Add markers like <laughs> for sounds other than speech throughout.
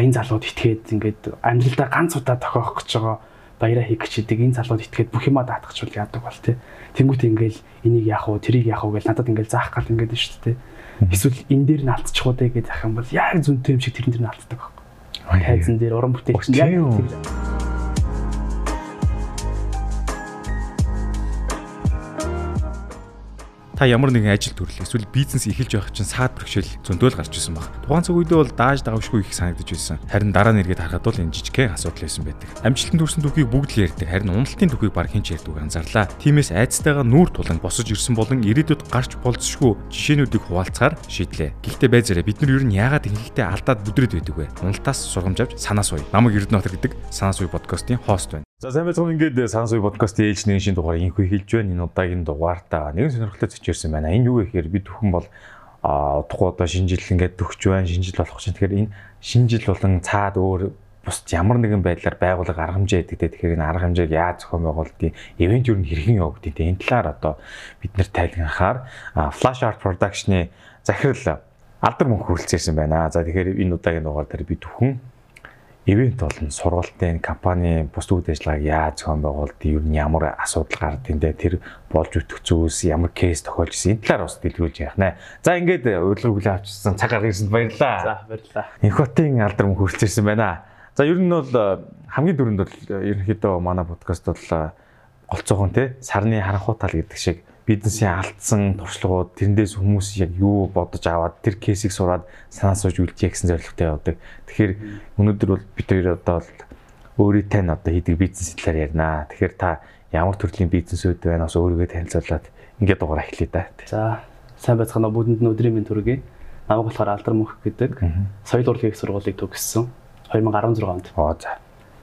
энэ залууд итгээд ингээд амьдралдаа ганц удаа тохиох гэж байгаа баяраа хийх гэж идэг энэ залууд итгээд бүх юма даатгачвал яадаг бол тий. Тэнгүүт ингээл энийг яах вэ тэрийг яах вэ гэж надад ингээл заах гал ингээд шүү дээ. Эсвэл энэ дээр нь алдчих уу гэж зах юм бол яг зүнтэй юм шиг тэрэн дээр нь алддаг байхгүй. Тайзан дээр уран бүтээл чинь яг тэр та ямар нэгэн ажил төрлөө эсвэл бизнес эхэлж байх чинь саад бэрхшээл зөндөөл гарч ирсэн баг. Тухайн цаг үедээ бол дааж давшгүй их санагдаж байсан. Харин дараа нь эргээд харахад бол энэ жижигхэн асуудал байсан байдаг. Амжилтанд хүрсэн түүхийг бүгд л ярьдаг. Харин уналтын түүхийг баг хэн ч ярьдаггүй анзаарлаа. Тиймээс айцтайгаа нүүр тулан босож ирсэн болон ирээдүйд гарч болцсошгүй жишээнүүдийг хуваалцахаар шийдлээ. Гэхдээ байзаараа бид нар ер нь яагаад ихэнхдээ алдаад бүдрээд байдаг вэ? Уналтаас сургамж авч санаа суй. Намайг Эрдэнэтер гэдэг санаа суй подкастын хост байна. За сайн байцгаана ингээд Сансуй подкастын ээлж нэгэн шинэ дугаар инхүү хэлж байна. Энэ удаагийн дугаартаа нэгэн сонирхолтой зочирсан байна. Энэ юу гэхээр бид бүхэн бол а удахгүй одоо шинэ жил ингээд төгч байна. Шинэ жил болох чинь тэгэхээр энэ шинэ жил болон цаад өөр бус ямар нэгэн байдлаар байгууллага арга хэмжээ гэдэг. Тэгэхээр энэ арга хэмжээг яаж зохион байгуулдгийг, ивент юу хэрхэн явагдгийг энэ талаар одоо бид нэр тайлгнахаар Flash Art Production-ы захирал алдар мөнх хүрэлцээрсэн байна. За тэгэхээр энэ удаагийн дугаар дээр бид бүхэн ивент болон сургалтын компани бус үйл ажиллагааг яаж зохион байгуулалт ер нь ямар асуудал гардаг вэ тэр болж өтөх зүйлс ямар кейс тохиолж ирсэн энэ талаар бас дэлгэрүүлж яах нэ. За ингээд урилга хүлээн авчирсан цаг гаргаж ирсэнд баярлалаа. За баярлалаа. Инхотын алдар мөн хүрчээсэн байна. За ер нь бол хамгийн дөрөнд бол ерөнхийдөө манай подкаст бол голцоохон те сарны харанхуй тал гэдэг шиг бизнесийн алдсан туршлагууд тэрнээс хүмүүс яг юу бодож аваад тэр кейсийг сураад санаа сууж үлдээ гэсэн зорилготой явдаг. Тэгэхээр өнөөдөр бол бид хоёр одоо өөрийнхөө одоо хийдэг бизнес талаар ярина. Тэгэхээр та ямар төрлийн бизнесүүд байна бас өөрийгөө танилцуулаад ингээд дугаар эхлэе да. За сайн байцгаана бүгдэнд нь өдрийн мэнд хүргэе. Намайг болохоор Алдар Мөнх гэдэг. Соёл урлагийн сургуулийг төгссөн 2016 онд. Оо за.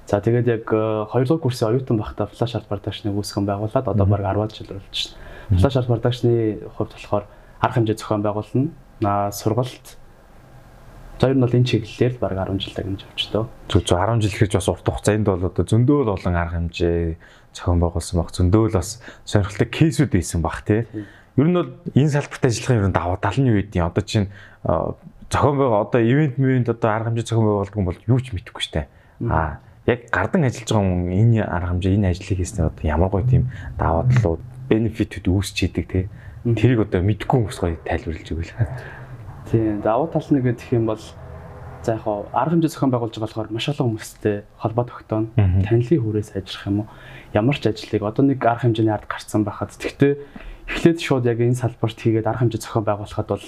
За тэгээд яг 2 э, дугаар курсын оюутан байхдаа Flash Art Production-ыг үүсгэн байгуулад одоо баг 10 жил болж байна. Flash Art Production-ы хувьд болохоор арга хэмжээ зохион байгуулна. Аа сургалт За ер нь бол энэ чиглэлээр баг 10 жил дагнаж авчдаа. Зүг зүг 10 жил гэж бас урт хугацаа энд бол одоо зөндөөл болон арга хэмжээ зохион байгуулсан баг. Зөндөөл бас сонирхолтой кейсүүд байсан баг тий. Ер нь бол энэ салбарт ажиллахын ер нь даваа тал нь юу гэдгийг одоо чинь зохион байгуу одоо ивент мивент одоо арга хэмжээ зохион байгуулдаг юм бол юу ч мэдэхгүй штэ. Аа яг гардан ажиллаж байгаа хүн энэ арга хэмжээ энэ ажлыг хийснээр одоо ямар гоё тийм даваа талууд бенефитүүд үүсч идэг тий. Тэрийг одоо мэдгүй хүмүүс гоё тайлбарлаж өгөл. Тийм. Давуу тал нь гэх юм бол за яг арга хэмжээ зохион байгуулж байгаа болохоор маш олон хүмүүстэй холбоо тогтооно. Танилын хүрээс ажиллах юм уу? Ямар ч ажлыг одоо нэг арга хэмжээний ард гарцсан байхад тэгтээ эхлээд шууд яг энэ салбарт хийгээд арга хэмжээ зохион байгуулахад бол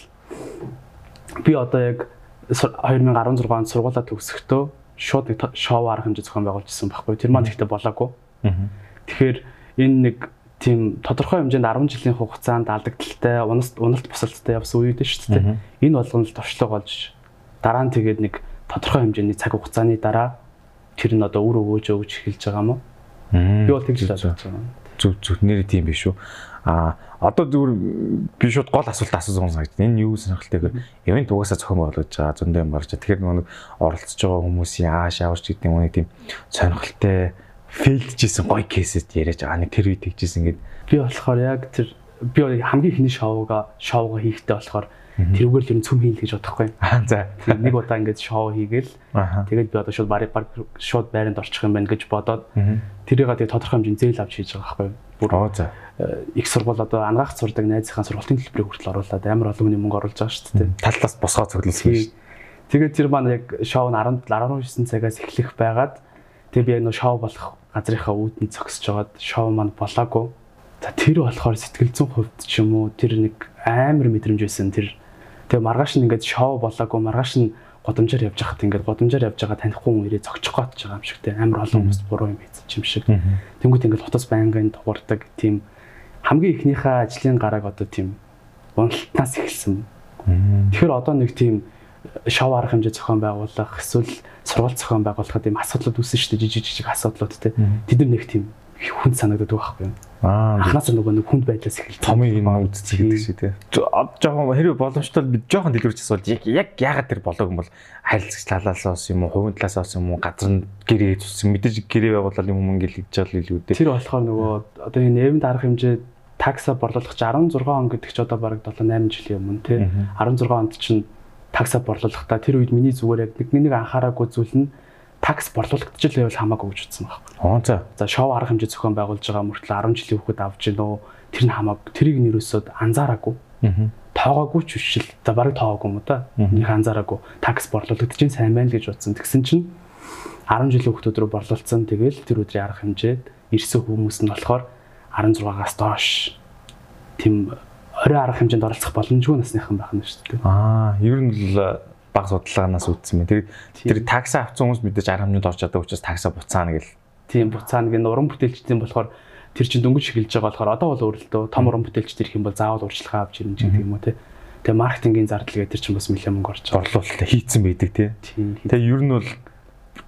би одоо яг 2016 онд сургуулаа төгсөхдөө шууд шоу арга хэмжээ зохион байгуулжсэн байхгүй. Тэр маань ихтэй болоогүй. Тэгэхээр энэ нэг тийм тодорхой хэмжээнд 10 жилийн хугацаанд алдагдaltaй уналт уналт босолттой явсан үед шүү дээ. Энэ болгоно л туршлага болж дараа нь тэгээд нэг тодорхой хэмжээний цаг хугацааны дараа тэр нь одоо үр өгөөж өгч эхэлж байгаа юм уу? Би бол тэгж л бодож байгаа. Зүг зүг нэр тийм биш үү? А одоо зүгээр би шууд гол асуулт асуусан санагдав. Энэ юу сонирхолтой гэхээр ивент угаасаа зохион байгуулж байгаа зөндөө юм гарч. Тэгэхээр нэг оролцож байгаа хүмүүсийн ааш аварч гэдэг нэг тийм сонирхолтой фейлджсэн гоё кейсэд яриаж байгаа. Нэг тэр үед тэгжсэн ингээд би болохоор яг тэр би хамгийн ихний шоуга шоуга хийхдээ болохоор тэрүүгээр л ер нь цөм хийн л гэж бодохгүй. <laughs> Аа за. Нэг удаа ингээд шоу хийгээл тэгээд би одоо шууд барь бар шууд байранд орчих юм байна гэж бодоод тэрийг тэгээ тодорхой хэмжээний зээл авч хийж байгаа байхгүй. Бүр оо за. Э, их сургууль одоо ангаах сурдаг найзынхаа сургуулийн төлбөрийг хүртэл оруулаад амар олон хүний мөнгө оруулж байгаа шүү дээ. Таллаас босгоо цоглуулсан шүү. Тэгээд тэр маань яг шоу нь 10 19 цагаас эхлэх байгаад тэгээ би яг нөө шоу болох газрынхаа үүдэн зогсож байгаад шоу маань болоогүй. За тэр болохоор сэтгэл зүйн хувьд ч юм уу тэр нэг амар мэдрэмж байсан тэр тэгээ маргааш нь ингээд шоу болоогүй маргааш нь годамжаар явж байхад ингээд годамжаар явж байгаа танихгүй хүн ирээ зогчих гээд байгаа юм шиг те амар олон хүмүүс буруу юм хийчих юм шиг. Тэнгүүт ингээд хотос байнгын дуурдаг тийм хамгийн ихнийхээ ажлын гарааг одоо тийм уналтнаас эхэлсэн. Тэгэхээр одоо нэг тийм шоу арга хэмжээ зохион байгуулах эсвэл сургалт зохион байгуулахад ийм асуудлууд үүсэн шүү дээ. жижиг жижиг асуудлууд те. Тэд нар нэг тийм хүнд санагдаад байгаа байхгүй юу? Аа анханасаа нөгөө нэг хүнд байдлаас эхэлж томыг юм үздэг гэдэг шиг тий. Жохон хэрэг боломжтой бид жохон дэлгэрч асуул яг яг яагаад тэр болоог юм бол харилцагч талаасаа юм уу хувийн талаасаа юм уу газар нь гэрээ зүссэн мэдээж гэрээ байгуулалт юм мөнгө илгэж байгаа илүү дээ. Тэр болохоор нөгөө одоо энэ нэрмд арга хэмжээ такса борлуулах 16 он гэдэг чи одоо бараг 7 8 жилийн өмнө тий. 16 онд чинь такса борлуулахдаа тэр үед миний зүгээр яг нэг нэг анхаараагүй зүйл нь такс борлуулагдчих л байвал хамаагүй гэж утсан байна. Аа за. За шоу арга хэмжээ зохион байгуулж байгаа мөртлөө 10 жилийн хүүхэд авч гинөө тэр нь хамааг тэрийг нэрөөсөд анзаараагүй. Аа. Тоогоогүй ч биш л за барыг тоогоогүй юм да. Нэг анзаараагүй такс борлуулагдчих сайн байна л гэж утсан. Тэгсэн чинь 10 жилийн хүүхдүүд рүү борлуулсан. Тэгэл тэр өдрийн арга хэмжээд ирсэн хүмүүс нь болохоор 16-аас доош тийм орой арга хэмжээнд оролцох боломжгүй насныхан байх нь шүү дээ. Аа, ер нь л баг судалгаанаас үүдсэн мэн. Тэр тэр такса авсан хүмүүс мэдээж арга хэмжээнд орж чаддаг учраас такса буцаана гэл. Тийм буцаана гэн уран бүтээлчдийн болохоор тэр чинь дөнгөж эхэлж байгаа болохоор одоо бол өөрөлдөө том уран бүтээлч ирэх юм бол заавал урьдчилгаа авч ирнэ гэдэг юм уу те. Тэгээ маркетингийн зардал гэдэг чинь бас нэлээд мөнгө орж байгаа. Орлуулалтаа хийцэн байдаг те. Тэгээ ер нь бол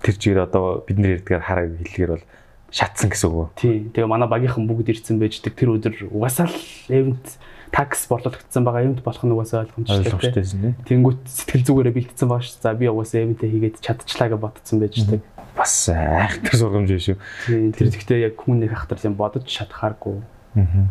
тэр чигээр одоо бид нэр ярьдгаар хараа хэлгээр бол шатсан гэсэн үг. Тийм. Тэгээ манай багийнхан бүгд ирсэн байждаг тэр өдөр угаасаа л эвент такс борлуулагдсан байгаа эвент болох нь угаасаа ойлгомжтой тийм. Тэнгүүт сэтгэл зүгээрээ бэлдсэн байгаа шүү. За би угаасаа эвентээ хийгээд чадчихлаа гэж бодсон байждаг. Бас айхтар сургамж шүү. Тийм. Тэр ихтэй яг нэг хахтар юм бодож чадхааргүй. Аа.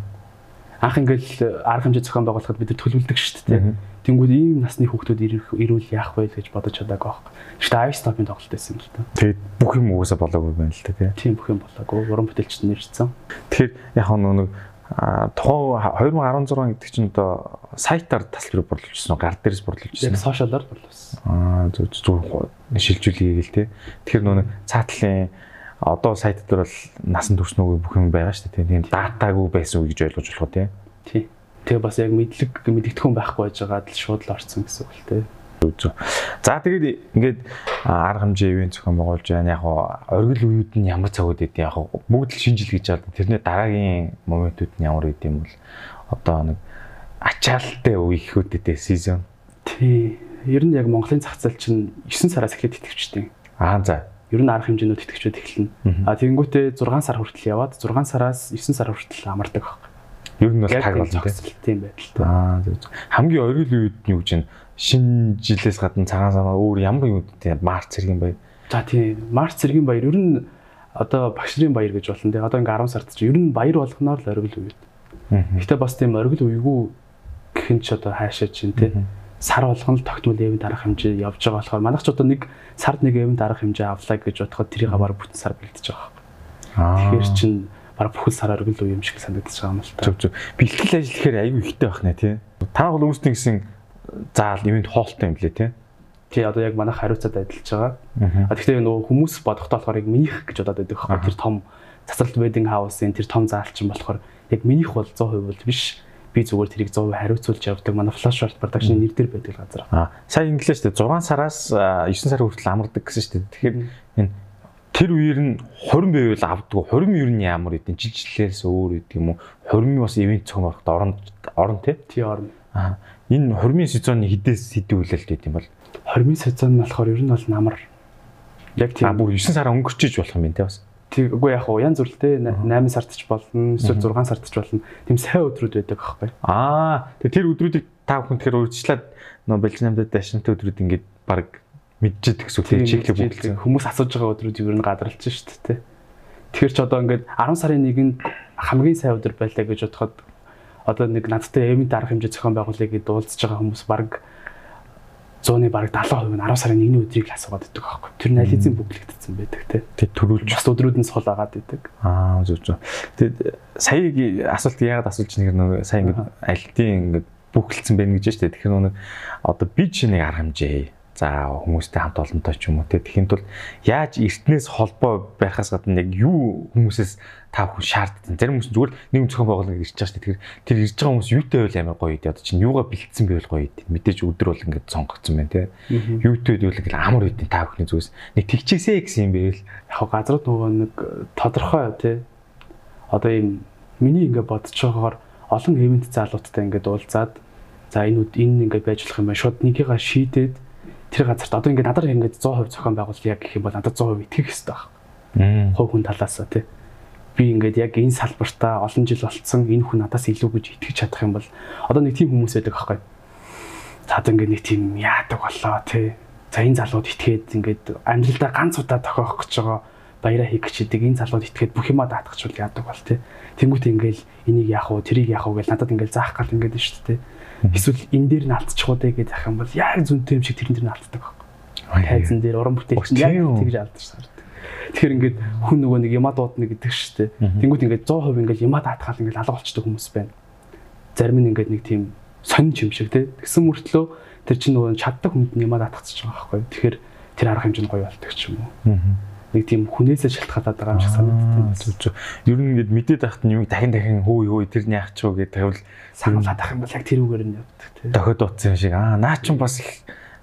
Анх ингээл арга хэмжээ зохион байгуулахад бид төлөвлөдөг шүү дээ. Тэнгүүд ийм насны хүүхдүүд ирүүл яах вэ гэж бодож чадаагүй байхгүй. Гэхдээ iStop-ын тоглолт байсан л та. Тэгээд бүх юм угаасаа болоогүй байна л тий. Тийм бүх юм болоогүй. Уран бүтээлчд нэрчсэн. Тэгэхээр яг нэг тухайн 2016 гэдэг чинь одоо сайтаар тасалбар борлуулжсэн гар дээрээс борлуулжсэн. Яг сошиалаар борлуулсан. Аа зөв зөв шилжүүлээ гээл тий. Тэгэхээр нөө цаатлын одоо сайт дээр бол насан туршнуугүй бүх юм байгаа шүү дээ. Тийм датагүй байсан үг гэж ойлгож болох тий. Тий. Тэгээ бас яг мэдлэг мэддэхүүн байхгүй байж байгаад л шууд л орсон гэсэн үг л тий. За тэгээд ингээд арга хэмжээ ивент зохион байгуулж байна. Яг оргил үеуд нь ямар цагууд идэв яг бүгд л шинжил гэж байна. Тэрний дараагийн моментууд нь ямар идэв юм бол одоо нэг ачаалттай үе ихэвчтэй сезон. Тий. Ер нь яг Монголын зах зээл чинь 9 сараас эхлээд итгэвчтэй. Аа за. Ер нь арга хэмжээнүүд итгэвчүүд эхэлнэ. А тэгэнгүүтээ 6 сар хүртэл яваад 6 сараас 9 сар хүртэл амардаг байна. Ер нь бол таг болно тийм байдал. Аа зөв. Хамгийн оргил үед нь юу гэж байна? Шинэ жилээс гадна цагаан саваа өөр ямар юм те марц цэргийн баяр. За тийм марц цэргийн баяр ер нь одоо багш нарын баяр гэж болно те. Одоо ингээ 10 сард чи ер нь баяр болгоноор л оргил үед. Гэтэ бас тийм оргил үйгүү гэх нь ч одоо хаашаа чинь те. Сар болгон л тогтмол эвент арга хэмжээ явж байгаа болохоор манайх ч одоо нэг сард нэг эвент арга хэмжээ авлаа гэж бодоход тэрийг бараг бүтэн сар бэлдэж байгаа. Тэгэхээр чин бараг бүхэл сар оргил үе юм шиг санагдаж байгаа юм л та. Зөв зөв. Бэлтгэл ажил гэхээр аюу ихтэй байх нэ тий. Та бол үүсний гэсэн заал юмд хоолтой юм лээ тий. Тий одоо яг манайх хариуцаад адилж байгаа. А тэгэхээр нөгөө хүмүүс бодохдоо болохоор яг минийх гэж бодоод байдаг байхгүй тэр том цацралт wedding house-ын тэр том заалчин болохоор яг минийх бол 100% бол биш. Би зүгээр тэрийг 100% хариуцуулж явдаг. Манай flash art production нэр дээр байдаг газар. Аа сая инглиш шүү дээ 6 сараас 9 сар хүртэл амардаг гэсэн шүү дээ. Тэгэхээр энэ тэр үеэр нь хурим байвал авдаг. Хурим юу нь ямар идэв жилчлэлээс өөр идэв юм уу? Хурим бас ивент цогноход орон орон тий. Тий орно. Аа энэ хормын сезоны хідээс хэдүүлэлт гэдэг юм бол хормын сезон нь болохоор ер нь бол намар яг тийм бүр 9 сар өнгөрчиж болох юм те бас Тэггүй яг уу янз бүртэй 8 сард ч болно эсвэл 6 сард ч болно. Тийм сайн өдрүүд байдаг аахгүй. Аа тэр өдрүүдийг та бүхэн тэгэхээр урьдчилаад нөө Белжиамдад дашинтай өдрүүд ингээд баг мэдчихэд гэсэн үг чеклэг бүгдсэн. Хүмүүс асууж байгаа өдрүүд ер нь гадралж шүү дээ. Тэгэхээр ч одоо ингээд 10 сарын 1-нд хамгийн сайн өдөр байлаа гэж бодоход одоо нэг надтай эвент арга хэмжээ зохион байгуулъя гэж дуулцж байгаа хүмүүс баг 100-ны баг 70% нь 10 сарын 1-ний өдрийг л асуугаад байдаг байхгүй. Тэр эзэн бүглэгдсэн байдаг те. Тэг төрүүлж бас өдрүүд нь сул агаад байдаг. Аа зөв зөв. Тэг саягийн асуулт яагаад асууж нэг нэг сая ингэ альтын ингэ бүхэлдсэн байх гэж штэ. Тэгэхээр нэг одоо би чи нэг арга хэмжээ За хүмүүстэй хамт олонтой ч юм уу те тэгэхин тул яаж эртнээс холбоо байхаас гадна яг юу хүмүүсээс та бүхэн шаарддаг. Зарим хүмүүс зүгээр нэг зохион байгуулалт ирж байгаа шүү дээ. Тэр ирж байгаа хүмүүс юутай байл амар гоё идэ. Одоо чинь юугаа бэлдсэн байвал гоё идэ. Мэдээж өдөр бол ингээд сонгогдсон байна те. Юутай байвал ингээд амар идэ та бүхний зүгээс нэг тэгчээсэ гэсэн юм байвал яг газрууд нөгөө нэг тодорхой те. Одоо ийм миний ингээд бодож байгаагаар олон ивент залууттай ингээд уулзаад за энэ энэ ингээд байж болох юм байна. Шууд нэгийгээ шийдээд тэр газарт одоо ингээд надад ингээд 100% зохион байгуулъя гэх юм бол надад 100% итгэх хэрэгтэй байна. Хов хүн талаас тий. Би ингээд яг энэ салбартаа олон жил болцсон энэ хүн надаас илүү гэж итгэж чадах юм бол одоо нэг тийм хүмүүс байдаг аахгүй. Цаад ингээд нэг тийм яадаг болоо тий. За энэ залууд итгээд ингээд амьдралдаа ганц удаа тохиох гэж байгаа баяраа хийх гэж идэг энэ залууд итгээд бүх юма даатгачвал яадаг бол тий. Тэнгүүт ингээл энийг яах вэ, тэрийг яах вэ гэж надад ингээл заах гал ингээд нь шүү дээ. Эсвэл энэ дээр нь алдчих уу гэж ах юм бол яг зүнтэй юм шиг тэрэн дээр нь алддаг байхгүй. Тайзан дээр уран бүтээл чинь яг тэгж сардаг. Тэгэхээр ингээд хүн нөгөө нэг яма дуудна гэдэг шүү дээ. Тэнгүүд ингээд 100% ингээд яма даатгаал ингээд алга болчтой хүмүүс байна. Зарим нь ингээд нэг тийм сонин юм шиг те. Тэгсэн мөртлөө тэр чинь нөгөө чаддаг хүнд яма даатгацж байгаа байхгүй. Тэгэхээр тэр арга хэмжээ нь гоё болдог ч юм уу. Нэг тийм хүнээсээ шалтгаалаад байгаа юм шиг санагддаг. Ер нь ингээд мэдээд байхад юм дахин дахин хөө хөө тэр нь яах ч вэ гэдэг тавил сануулаад ах юм бол яг тэр үгээр нь явдаг те. Дохиод утсан юм шиг. Аа наа чин бас их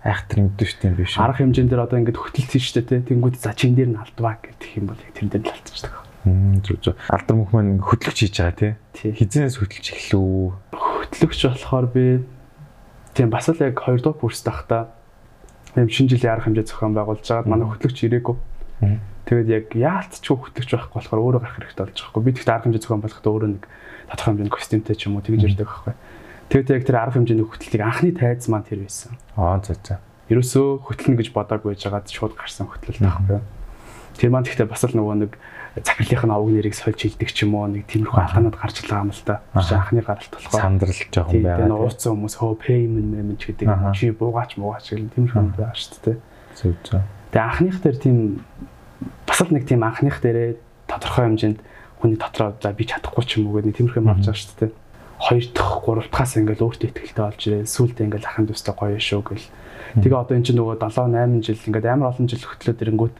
айхтар шүү дээ биш. Арга хэмжээнд дээр одоо ингээд хөтөлт хийж штэ те. Тэнгүүд за чин дээр нь алдваа гэх юм бол яг тэр дээр нь алдчихдаг. Хм зүг зүг. Алдар мөх маань хөтлөгч хийж байгаа тий. Хизэнээс хөтлөж эхлэв. Хөтлөгч болохоор би тийм бас л яг 2 дугаар курс тахта юм шинэ жилийн арга хэмжээ зохион байгуулж байгаад манай хөтлөгч ирээгүй. Тэгээд яг яалтчгүй хөтлөгч байхгүй болохоор өөрөө гарах хэрэгтэй болж байгаа хгүй. Би тэгт арга хэмжээ зохион болгохдоо өөрөө нэг тодорхой хэмжээний костюмтэй ч юм уу тэгж ирдэг байхгүй. Тэгээд яг тэр арга хэмжээний хөтлөлтийг анхны тайз маань тэр байсан. Аа за за. Ерөөсөө хөтлөнө гэж бодоагүй байжгаад шууд гарсан хөтлөлт байхгүй. Тэр маань гэхдээ бас л нөгөө нэг захирлынх нь овг нэрийг сольж хилдэг ч юм уу нэг тиймэрхүү алханад гарч байгаа юм л да. Чи анхны гаралт болохоор сандрал жоохон байгаа. Тэгээ ууцсан хүмүүс хөө payment мэн ч гэдэг чи буугаач муугаач гэл тиймэрхүү юм байгаа шүү дээ. Зөв зөв. Тэгээ анхных дээр тийм бас л нэг тийм анхных дээрээ тодорхой хэмжээнд хүний дотроо за би чадахгүй ч юм уу гэдэг тиймэрхүү юм авч байгаа шүү дээ хоёр дахь гурав дахаас ингээл өөртөө ихтэй болж ирээ. Сүүлдээ ингээл ахын дүүстэй гоё шүү гэл. Тэгээ одоо эн чинь нөгөө 7 8 жил ингээд амар олон жил хөтлөөд ирэнгүүт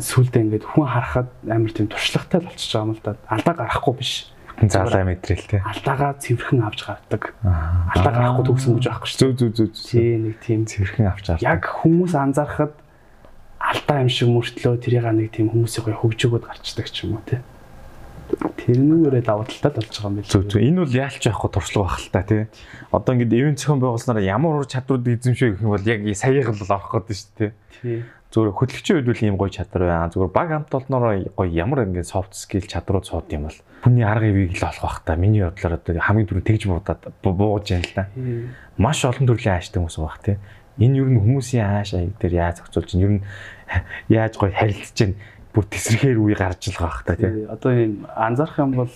сүүлдээ ингээд хүн харахад амар тийм туршлагатай болчихж байгаа юм л да. Алдаа гарахгүй биш. Заалаа мэдрэл те. Алдаагаа цэвэрхэн авч гардаг. Алдаа гарахгүй төгсөн гэж байхгүй шүү. Зүг зүг зүг. Тий нэг тийм цэвэрхэн авч гардаг. Яг хүмүүс анзаарахад алдаа юм шиг мөртлөө тэрийг нэг тийм хүмүүсийн гоё хөгжөөгöd гарчдаг ч юм уу те. Тэрнүүрээ давуу талтай болж байгаа юм байна. Зүг зүг. Энэ бол яалч яахгүй туршлага байх л та тий. Одоо ингээд ивент зохион байгуулснараа ямар ур чадварууд эзэмшээ гэх юм бол яг саяхан л авах гэдэг шүү дээ. Тий. Зүгээр хөтлөгчийн үед үл ийм гоё чадвар байна. Зүгээр баг хамт олноороо гоё ямар ингээд soft skill чадрууд сууд юм бол хүний арга ивийг л олох бах та. Миний бодлоор одоо хамгийн түрүү тэгж буудаад бууж яана л та. Маш олон төрлийн ааштай хүмүүс байх тий. Энэ юу н хүмүүсийн ааш аяг дээр яаж зохицуулж чинь юу н яаж гоё харилцаж чинь бүр тесрэхээр үе гарч л байгаа та тий. Одоо юм анзаарах юм бол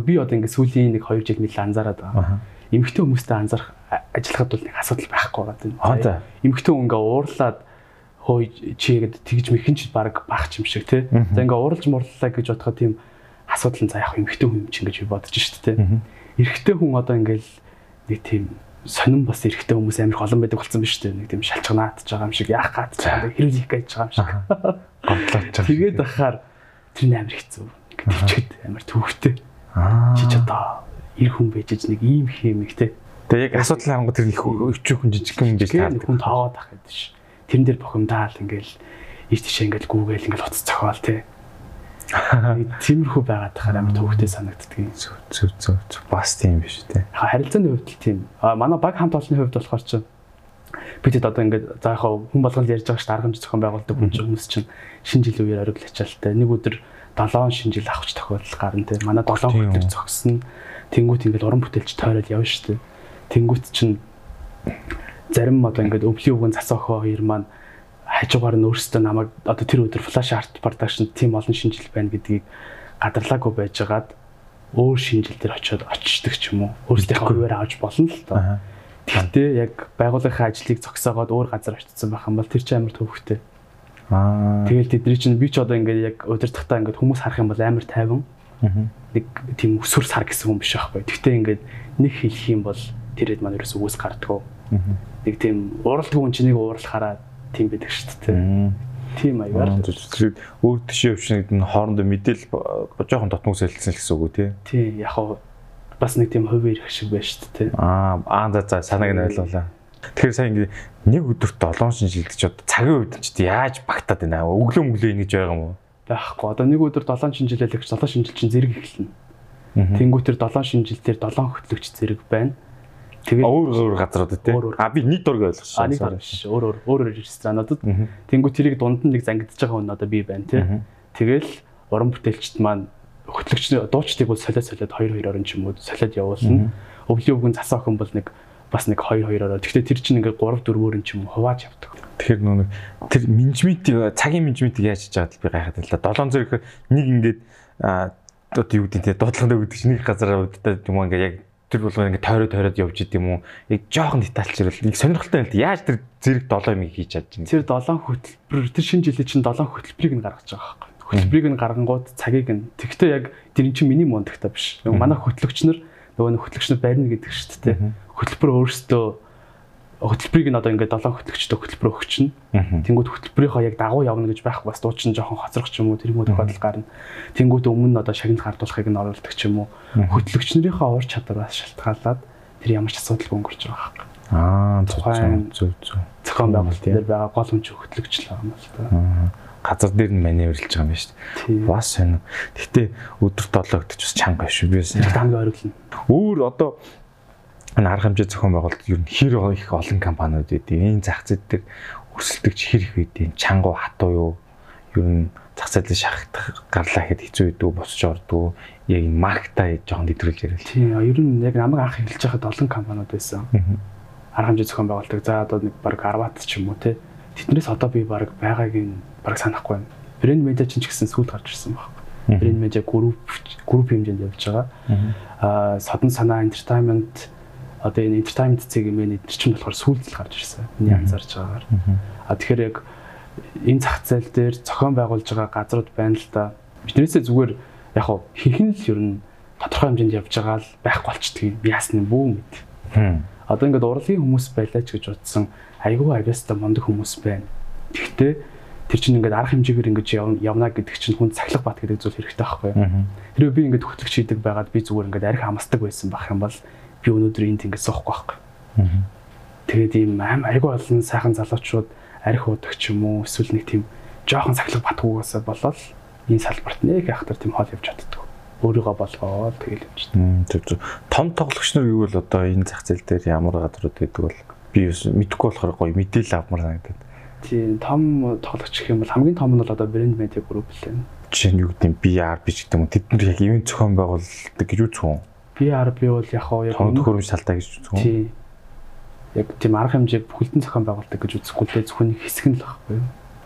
би одоо ингээд сүүлийн нэг 2 жил нэлээд анзаараад байгаа. Эмэгтэй хүмүүстэй анзаарах ажиллахад бол нэг асуудал байхгүй байгаа тийм. Аа. Эмэгтэй хүн ингээд уурлаад хөөе чи гэдэг тэгж мэхэн ч баг бах юм шиг тий. За ингээд ууралж муурлаа гэж бодоход тийм асуудал нь за яг эмэгтэй хүн юм чинь гэж би бодож шít тий. Эрэгтэй хүн одоо ингээд нэг тийм сонин бас эрэгтэй хүмүүс амар олон байдаг болсон биз дээ. Нэг тийм шалчганаадж байгаа юм шиг яах гад чагаа хэрүүлэх гэж байгаа юм шиг. Гомдлооч. Тэгээд ахаар тэр амар хэцүү. Тэгчэд амар төвхтэй. Чи ч одоо эр хүн байж нэг ийм хэмэг те. Тэгээ яг асуудал хангах тэр их өчүүхэн жижиг юм гэж таад. Хүн тоогоод ах гэдэг ш. Тэрэн дээр бохимдаал ингээл иш тишээ ингээл гүүгээл ингээл уц цохоол те. Тиймэрхүү байгаад тахаар амар төвхтэй санагддаг. Зүг зүг зүг. Бас тийм биш те. Харилцааны хувьд л тийм. А манай баг хамт олонны хувьд болохоор чинь бид одоо ингээд за яхаа хүн болгон ярьж байгаа ш арга хэмжээ зохион байгуулдаг хүн хүмүүс чинь шинэ жилийн үеэр ориг ачаалтай. Нэг өдөр 7 шинэ жил авахч тохиолдол гарна те. Манай 7 хөтлөг зогсно. Тэнгүүт ингээд уран бүтээлч тойрол явна штэ. Тэнгүүт чинь зарим одоо ингээд өвлийн үгэн цас охоо хоёр маань хажуугаар нь өөрсдөө намайг одоо тэр өдөр флаш арт продакшн тим олон шинжил байна гэдгийг гадарлаагүй байжгаад өөр шинжил дээр очиод очдог ч юм уу. Өөрсдийнхөө хуваараа авч болно л доо. Гэхдээ яг байгууллагын ажлыг зогсоогоод өөр газар очсон байх юм бол тэр чинь амар төвхтэй. Аа. Тэгэл тэдний чинь би ч одоо ингээд яг удирдахдаа ингээд хүмүүс харах юм бол амар тайван. Нэг тийм өсвөр сар гэсэн хүн биш байхгүй. Гэхдээ ингээд нэг хэлэх юм бол тэрэд маань ерөөс үгүйс гардггүй. Нэг тийм уралдгүй хүн чинь нэг уурлахаараа тийм байдаг шүү дээ. Тийм аягаар. Өөр төшөө өвчнөд нь хоорондоо мэдээл жоохон дотмог солилцсон гэсэн үг үү тий? Тий, яг хаа бас нэг тийм хувийн ирэх шиг байна шүү дээ. Аа, аа за за санааг нь ойлголаа. Тэгэхээр сайн ингэ нэг өдөрт 7 шинжилдэг ч одоо цагийн үед ч яаж багтаад байна. Өглөө мөглөө ингэж байгаа юм уу? Байхгүй. Одоо нэг өдөр 7 шинжилэлэг 7 шинжил чинь зэрэг эхэлнэ. Тэнгүүтэр 7 шинжилтээр 7 хөтлөгч зэрэг байна. Тэгээд өөр өөр газрууд тий. А би нийт дург ойлгосон. А нийт дург шүү. Өөр өөр өөр өөр ресторануудад тэнгүү тэрийг дунд нь нэг зангидж байгаа хүн одоо би байна тий. Тэгэл уран бүтээлчд маань хөтлөгч дуучдыг бол солиод солиод 2 2-оор ч юм уу солиод явуулна. Өвлийн өвгөн засаа охин бол нэг бас нэг 2 2-ороо. Гэхдээ тэр чинь ингээд 3 4-өөр ч юм уу хувааж явдаг. Тэгэхээр нөө тэр менежментийг цагийн менежментийг яаж хийж байгааг би гайхаад байлаа. 7 зэрэг нэг ингээд одоо юу гэдэг те дуудлага өгдөг чинь нэг газар удаа юм ингээд яг тэр бол ингээд тойроо тойроод явж идэм үү? Яг жоохон детальчрал нэг сонирхолтой юм л яаж тэр зэрэг 7 юм хийж чадж байна. Тэр 7 хөтөлбөр тэр шинэ жилийн чинь 7 хөтөлбөрийг нь гаргаж байгаа байхгүй. Хөтөлбөрийг нь гаргангууд цагийг нь тэгтээ яг тэр чинь миний мундагтай биш. Манай хөтлөгчнөр нөгөө нэг хөтлөгчнөр барина гэдэг шүү дээ. Хөтөлбөр өөрөөсөө хөтөлбөрийг нь одоо ингээд 7 хөтлөгчтэй хөтөлбөр өгчнө. Тэнгүүд хөтөлбөрийнхөө яг дагуу явна гэж байх бас дуучин жоохон хоцрох ч юм уу тэр юм уу тохиолдол гарна. Тэнгүүд өмнө нь одоо шагналд хардуулахыг нь оруулдаг ч юм уу. Хөтлөгчнөрийнхөө ур чадвараас шалтгаалаад тэр ямар ч асуудалгүй өнгөрч байгаа хэрэг. Аа тухайн зөв зөв. Зохион байгуулалт дээр байгаа гол хүч хөтлөгч л байгаа юм л та. Газар дээр нь маневрлж байгаа юм байна шүү дээ. Бас сонь. Гэхдээ өдөр 7 өгдөж бас чанга биш үү? Би бас хамгийн ориглон. Өөр одоо энэ арга хэмжээ зохион байгуулалт ер нь хэр их олон компаниуд үүдээ энэ зах зээл дээр өрсөлдөгч хэр их үүдээ чангу хатуу юу ер нь зах зээлийг шахах гарлаа хэд хэцүү үйдүү босч ордгоо яг энэ маркетаа жоохон дэвтрүүлж яриа. Тийм ер нь яг намайг анх эхэлж байхад олон компаниуд байсан. Арга хэмжээ зохион байгуулалт за одоо нэг баг 10-аад ч юм уу те тэднээс одоо би баг байгааг нь баг санахгүй байна. Брэнд медиа ч гэсэн сүүл гарч ирсэн баг. Брэнд медиа групп групп хэмжээнд явж байгаа. Аа содон санаа entertainment одоо энэ entertainment цэг юм энэ чинь болохоор сүүлдэл гарч ирсэн. Миний анзаарч байгаагаар. А тэгэхээр яг энэ зах зээл дээр зохион байгуулж байгаа газрууд байна л да. Биднээсээ зүгээр яг хэрхэн л ер нь тодорхой хэмжээнд явж байгаа л байхгүй болчдөг юм. Яасны бүү мэд. Одоо ингээд урлагийн хүмүүс байлаа ч гэж утсан айгүй авьяастай мундаг хүмүүс байна. Гэхдээ тэр чинь ингээд арга хэмжээгээр ингэж явна гэдэг чинь хүн цахилга бат гэдэг зүйл хэрэгтэй байхгүй юу. Тэрөө би ингээд хөтлөгч хийдэг байгаад би зүгээр ингээд арх хамсдаг байсан байх юм бол би өнөөдөр энд ингэ суухгүй байхгүй. Тэгээд ийм аим айгүй олон сайхан залуучууд арх уудаг ч юм уу эсвэл нэг тийм жоохон сахилга батгуугаасаа болоод энэ салбарт нэг ахтар тийм хоол явж чаддаг. Өөрийгөө болгоод тэгэл явж чаддаг. Том тоглогч нар юу вэ одоо энэ зах зээл дээр ямар газрууд гэдэг бол би мэдэхгүй болохоор гоё мэдээлэл авмаар санагдаад. Тийм том тоглогч гэх юм бол хамгийн том нь бол одоо брэнд медиа групп л байна. Жишээ нь юу гэдэг нь BRB ч гэдэг юм. Тэд нар яг ивент зохион байгуулдаг гэж үзэх би бол яг хаа яг төхөөрөмж салтай гэж үздэг. Тий. Яг тийм арга хэмжээг бүхэлдэн зохион байгуулдаг гэж үзэхгүй л зөвхөн хэсэг нь л байхгүй?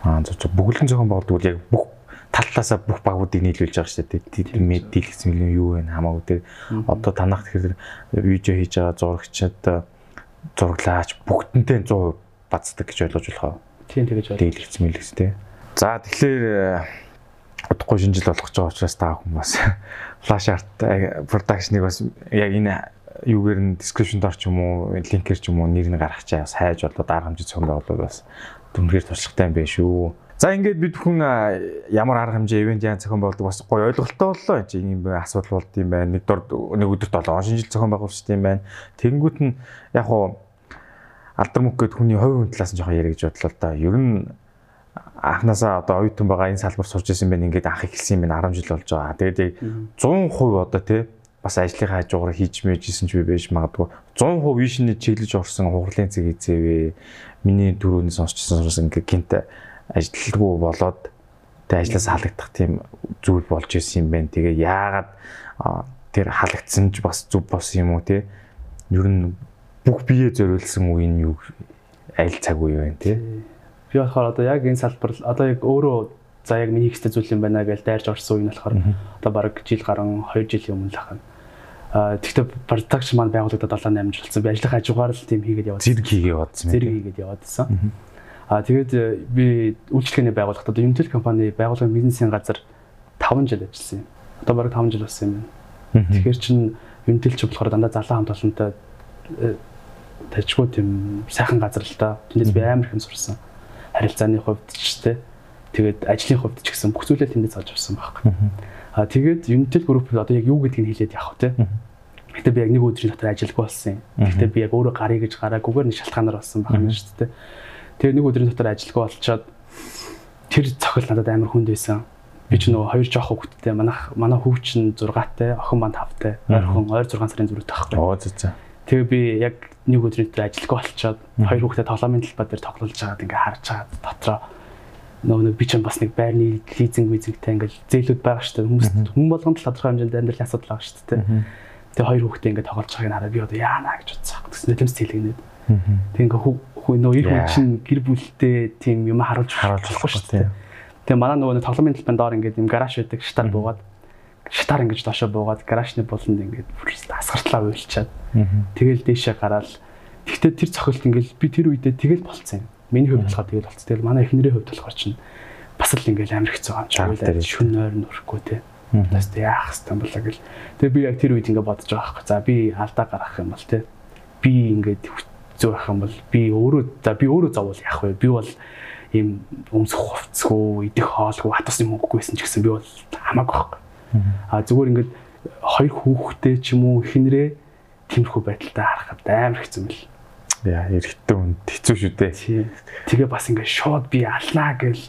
Аа зөв зөв бүхэлдэн зохион байгуулдаг бол яг бүх таллаасаа бүх багуудыг нийлүүлж байгаа шүү дээ. Тийм мэдээлэл юм юу вэ хамаагүй те. Одоо танах тэгэхээр видео хийж байгаа зурагчид зураглаач бүгдэнтэй 100% бацдаг гэж ойлгож болох? Тийм тэгэж ойлгож. Дийлэгц мэлэгс те. За тэгэхээр удахгүй шинэ жил болох гэж байгаа учраас та хүн бас <laughs> flash art production-ыг бас яг энэ юугээр нь description дор ч юм уу линкээр ч юм уу нэр нь гаргачаа бас хайж болоод арга хэмжээ цогт болоод бас дүнхээр туршлагатай юм байна шүү. За ингээд бид бүхэн ямар арга хэмжээ ивент яан зохион байгуулдаг бас гоё ойлголттой боллоо энэ юм асуудал болд юм байна. Нэг дор нэг өдөрт 7 шинжил зохион байгуулж тийм байна. Тэнгүүт нь яг хуу алдар мөх гэд хүний хувийн талаас нь жоохон яриа гэж бодлоо да. Ер нь анханасаа одоо оюутан байгаа энэ салбар сурч ирсэн байна ингээд анх эхэлсэн юм байна 10 жил болж байгаа. Тэгээд 100% одоо тий бас ажлынхаа хажуугаар хийж мэйжсэн ч би байж магадгүй 100% вишний чиглэж орсон хугарлын цэг эзэвэ миний дөрөвнөөс сонсчихсан учраас ингээд гинт ажилтгүй болоод тэг ажлаас халагдах тийм зүйл болж исэн юм байна. Тэгээ яагаад тэр халагдсан ч бас зүв бос юм уу те ер нь бүх бие зориулсан үе нь юу аль цаг үе вэ те Би болохоор одоо яг энэ салбар одоо яг өөрөө за яг миний хийхтэй зүйл юм байна гэж дайрж орсон үе нь болохоор одоо баг жил гарan 2 жилийн өмнө л ахна. Аа тэгвэл продакшн маань байгуулагдаад 7 8 жил болсон. Би ажлын хажуугаар л тийм хийгээд яваад. Зэрэг хийгээ яваадсан. Зэрэг хийгээд яваадсан. Аа тэгээд э, би үйлчлэгээний байгууллагад одоо Unitel компани байгууллагын бизнесийн газар 5 жил ажилласан юм. Одоо баг 5 жил болсон юм байна. Тэгэхээр чин Unitel ч болохоор дандаа залуу хамт олонтой э, тажгүй тийм сайхан газар л та. Тэндээс би амар их сурсан харилцааны хувьд ч тэ тэгээд ажлын хувьд ч гэсэн бүх зүйлээ тэндээс олж авсан байхгүй. Аа тэгээд Unitel Group одоо яг юу гэдгийг хэлээд явах тэ. Гэтэ би яг нэг өдрийн дотор ажилгүй болсон юм. Гэтэ би яг өөрөө гарыг гэж гараагүйгээр нэг шалтгаанаар болсон байх юм шүү дээ. Тэгээд нэг өдрийн дотор ажилгүй болчоод тэр цохил надад амар хүнд байсан. Би ч нөгөө хоёр жоох хүүхэдтэй манайх манай хүүв чинь 6-тай, охин маань 5-тай. Ойрхон ойр 6 сарын зүрхтэй байхгүй. Оо зөө зөө. Тэгээ би яг нэг өдрийн дотор ажилгүй болчоод хоёр хүүхдэд тоглоомын талбай дээр тоглож байгаад ингээ харж байгаа дотроо нөгөө нэг би ч бас нэг байрны лизинг визингтэй ингээл зээлүүд байгаа шүү дээ. Хүмүүс хүн болгонд л тодорхой хэмжээнд амьдралын асуудал байгаа шүү дээ. Тэгээ хоёр хүүхдээ ингээ тоглож байгааг хараад би одоо яана гэж бодсон. Тэгс нэлэмс тэлгэнээд. Тэг ингээ хүү нөгөө ир хүн чинь гэр бүлтэй тийм юм харуулж харуулж болохгүй шүү дээ. Тэгээ манай нөгөө тоглоомын талбайн доор ингээ юм гараж байдаг штар буугаад шатаар ингэж доошо буугаад гаражны буланд ингээд бүр асгартлаа уйлчаад тэгэл дээшээ гараад тэгтээ тэр цохилт ингээд би тэр үедээ тэгэл болцсон юм. Миний хувьд болохоор тэгэл болцсон. Тэгэл манай эхнэрийн хувьд болохоор чинь бас л ингээд амар хэцүү юм уйлаад шүн нойр нүрэхгүй те. Тэг яах хэвтан болоо гэл. Тэгээ би яг тэр үед ингээд бодож байгаа байхгүй. За би алдаа гаргах юм бол те. Би ингээд хэцүү байх юм бол би өөрөө за би өөрөө зоввол яах вэ? Би бол ийм өмсөх хувцсгүй, идэх хоолгүй, хатасны мөнгөгүйсэн ч гэсэн би бол хамаагүй байхгүй. А зүгээр ингээд хоёр хүүхэдтэй ч юм уу эхнэрээ тиймэрхүү байдалтай харахад амар хэцүү мэл. Яа, эрэхтэн үнд хэцүү шүү дээ. Тэгээ бас ингээд шууд би алнаа гэл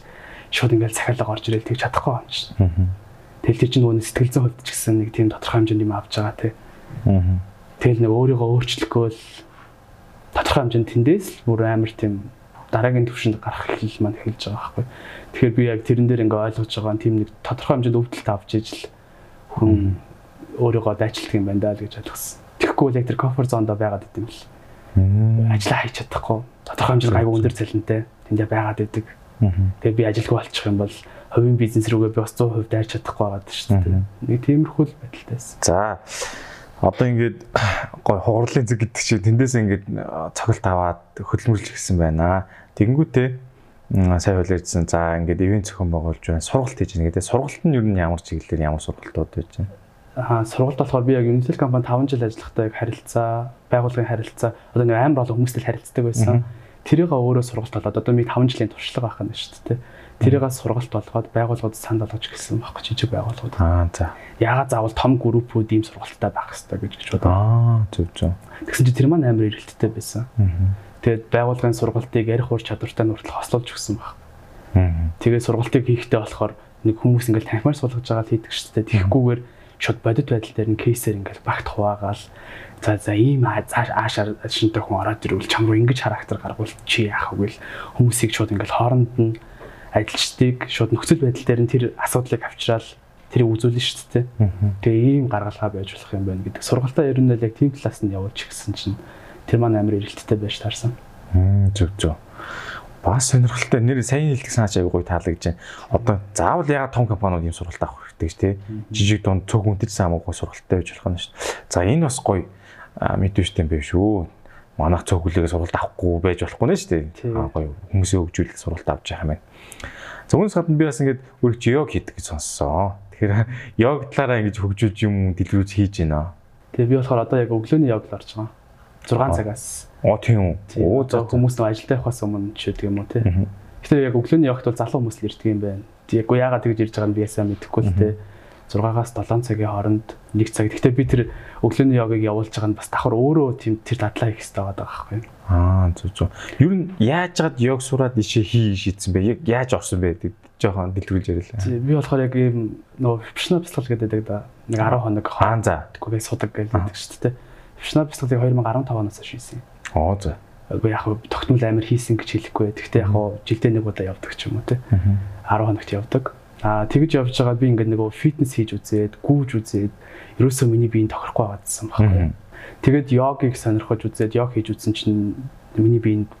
шууд ингээд цахиалга орж ирэл тэг чадахгүй юм чинь. Тэгэл тэр чинь нөгөө сэтгэл зүйн хувьд ч гэсэн нэг тийм тодорхой хэмжээнд юм авч байгаа тий. Тэгэл нэг өөрийгөө өөрчлөхөө л тодорхой хэмжээнд тэндээс л бүр амар тийм дараагийн төвшөнд гарах хэл маань эхэлж байгаа байхгүй. Тэгэхээр би яг тэрэн дээр ингээ ойлгож байгаа тийм нэг тодорхой хэмжээнд өвдөлт авч ижил хүн өөрийгөө дайчилдаг юм байна даа л гэж ойлгосон. Тэгэхгүй л яг тэр комфорт зондоо байгаад идэв юм л. Ажлаа хийж чадахгүй. Тодорхой хэмжээнд гайгүй өндөр цалинтай тэндээ байгаад идэг. Тэгээд би ажилгүй болчих юм бол хувийн бизнес рүүгээ би бас 100% дайрч чадахгүй байгаад шүү дээ. Нэг тиймэрхүү л байдалтайсэн. За одоо ингээд гой хугарлын зэг гэдэг чинь тэндээс ингээд цогцолт аваад хөдөлмөрлж гисэн байна. Тэгэнгүүтээ сайн хөлөөжсөн. За ингээд ивент зохион байгуулж байна. Сургалт хийж байна гэдэг. Сургалт нь юу н ямар чиглэлээр ямар сургалтууд байж байна? Аа сургалт болохоор би яг Unitel компани 5 жил ажиллахдаа яг харилцаа, байгууллагын харилцаа одоо нэг амар олон хүмүүстэй харилцдаг байсан. Тэрийг өөрөө сургалт болоод одоо ми 5 жилийн туршлага байх нь шүү дээ. Тэрийгээ сургалт болгоод байгууллагууд санд болгож гэлсэн байхгүй жижиг байгууллагууд. Аа за. Яагаад заавал том группүүд ийм сургалттай байх хэрэгтэй гэж гэж бодоо. Аа зөв зөв. Тэгсэн чинь тэр маань амар эргэлттэй байсан. Тэгээд байгууллагын сургалтыг ярих ур чадвартай нүртэл хослуулж өгсөн баг. Тэгээд сургалтыг хийхдээ болохоор нэг хүмүүс ингээл танхимаар суулгаж байгаа хийдэг шүү дээ. Тэгэхгүйгээр шууд бодит байдал дээр нь кейсээр ингээл багт хуваагаал за за ийм зааш аашаар шинтэй хүн ороод ирвэл чам руу ингэж характер гаргуул чи яах вэ гэл хүмүүсийг шууд ингээл хооронд нь ажилчдыг шууд нөхцөл байдал дээр нь тэр асуудлыг авчраал тэрийг үзүүлнэ шүү дээ. Тэгээ ийм гаргалгаа байж болох юм байна гэдэг. Сургалтаа ер нь л яг тийм классанд явуулж гисэн чинь тэр маань амар эрэлттэй байж таарсан. Зөв зөв. Бас сонирхолтой нэр сайн хэлдэг санаач аягүй таалагдж байна. Одоо заавал ягаад том компаниуд ийм сургалт авах хэрэгтэй ч тий. Жижиг дунд цөг хүндэлсэн хамаагүй сургалттай байж болох нь шүү дээ. За энэ бас гоё мэдвэжтэй юм биш үү? Манайх цөг хүлээгээ сургалт авахгүй байж болохгүй нэ шүү дээ. Аа гоё хүмүүсээ хөгжүүлэх сургалт авч байгаа юм байна. Үүнээс гадна би бас ингээд өөрөж йог хийдэг гэж сонссон. Тэгэхээр <laughs> йог талаараа ингэж хөгжүүлж юм дэлгэрүүлж хийж байна. Тэгээ би болохоор одоо яг өглөөний йог л орж байгаа. 6 цагаас. Оо тийм үү. Оо за хүмүүс нэг ажилдаа явахаас өмнө ч гэдэг юм уу тий. Гэтэ яг өглөөний явахт бол залуу хүмүүс л ирдэг юм байна. Яг яагаад тэгж ирж байгааг нь би ясаа мэдэхгүй л тий. 6-аас 7 цагийн хооронд 1 цаг. Гэтэ би тэр өглөөний йогыг явуулж байгаа нь бас давхар өөрөө тийм тэр дадлаа хийх хэрэгтэй байгаа байхгүй юу? Аа зүг зүг. Юу н яаж чад йог сураад ишээ хий шийдсэн бэ? Яг яаж орсон бэ? жоохон дэлгэрүүлж ярилаа. Би болохоор яг ийм нөгөө профешнл бяцлал гэдэг да нэг 10 хоног хаан за. Тэгвэл судаг гэдэг шүү дээ профешнл бяцлагыг 2015 оноос шийсэн. Оо за. Яг тогтмол амар хийсэн гэж хэлэхгүй. Гэхдээ яг жилдээ нэг удаа явдаг ч юм уу те. 10 хоногт явдаг. Аа тэгж явж байгаа би ингээд нөгөө фитнес хийж үзээд, гүүж үзээд ерөөсөө миний биеийн тохирохгүй байгаадсан байхгүй. Тэгээд йогыг сонирхож үзээд йог хийж үзсэн чинь миний биеийн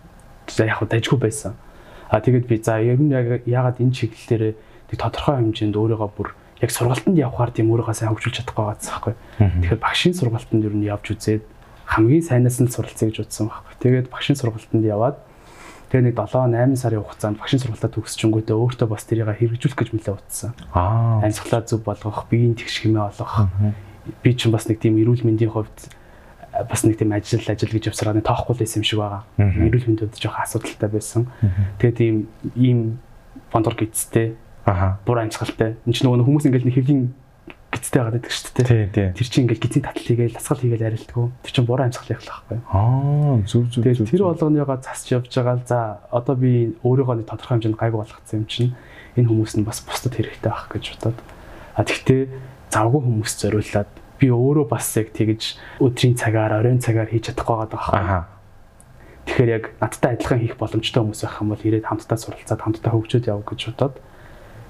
яг дажгүй байсан. Аа тэгээд би за ер нь яг ягаад энэ чиглэлээр нэг тодорхой хэмжээнд өөрийгөө бүр яг сургалтанд явхаар тийм өөрийгөө сайн хөгжүүлж чадахгүй байгаадсан байхгүй. Тэгэхээр багшийн сургалтанд ер нь явж үзээд хамгийн сайнаас нь суралцъя гэж утсан байхгүй. Тэгээд багшийн сургалтанд яваад тэгээ нэг 7 8 сарын хугацаанд багшийн сургалтаа төгсчөнгүүтээ өөртөө бас тэрийг хэрэгжүүлэх гэж мэлээ утсан. Аа. Амьсгалаа зөв болгох, биеийн тэгш хэмээ олгох. Би ч бас нэг тийм эрүүл мэндийн хувьд бас нэг тийм ажил ажил гэж явсараа нэг тоохгүй байсан юм шиг байгаа. Эрүүл хувьд жоох асуудалтай байсан. Тэгээд ийм ийм фондор гидстэй Аха. Бур амьсгалтай. Энд чинь нөгөө хүмүүс ингээл нэг хэвлийн гидтэй байгаа гэдэг шүү дээ. Тий, тий. Тэр чинь ингээл гидийн татал хийгээл ласгал хийгээл арилдгүү. Тэр чинь бур амьсгал явах байхгүй. Аа, зүг зүг. Тэгээд тэр болгоныгоо засч явж байгаа л за одоо би өөрийгөө нэг тодорхой хэмжээнд гайгүй болгоцсон юм чинь энэ хүмүүс нь бас бусдад хэрэгтэй байх гэж бодоод. А тэгтээ завгүй хүмүүс зориуллаад би өөрөө бас яг тэгж өдрийн цагаар, оройн цагаар хийж чадахгүй байгаа байхгүй. Аха. Тэгэхээр яг надтай адилхан хийх боломжтой хүмүүс байх юм бол ирээд хамтдаа суралцаад хамтдаа хөгжөөд явах гэж бодоод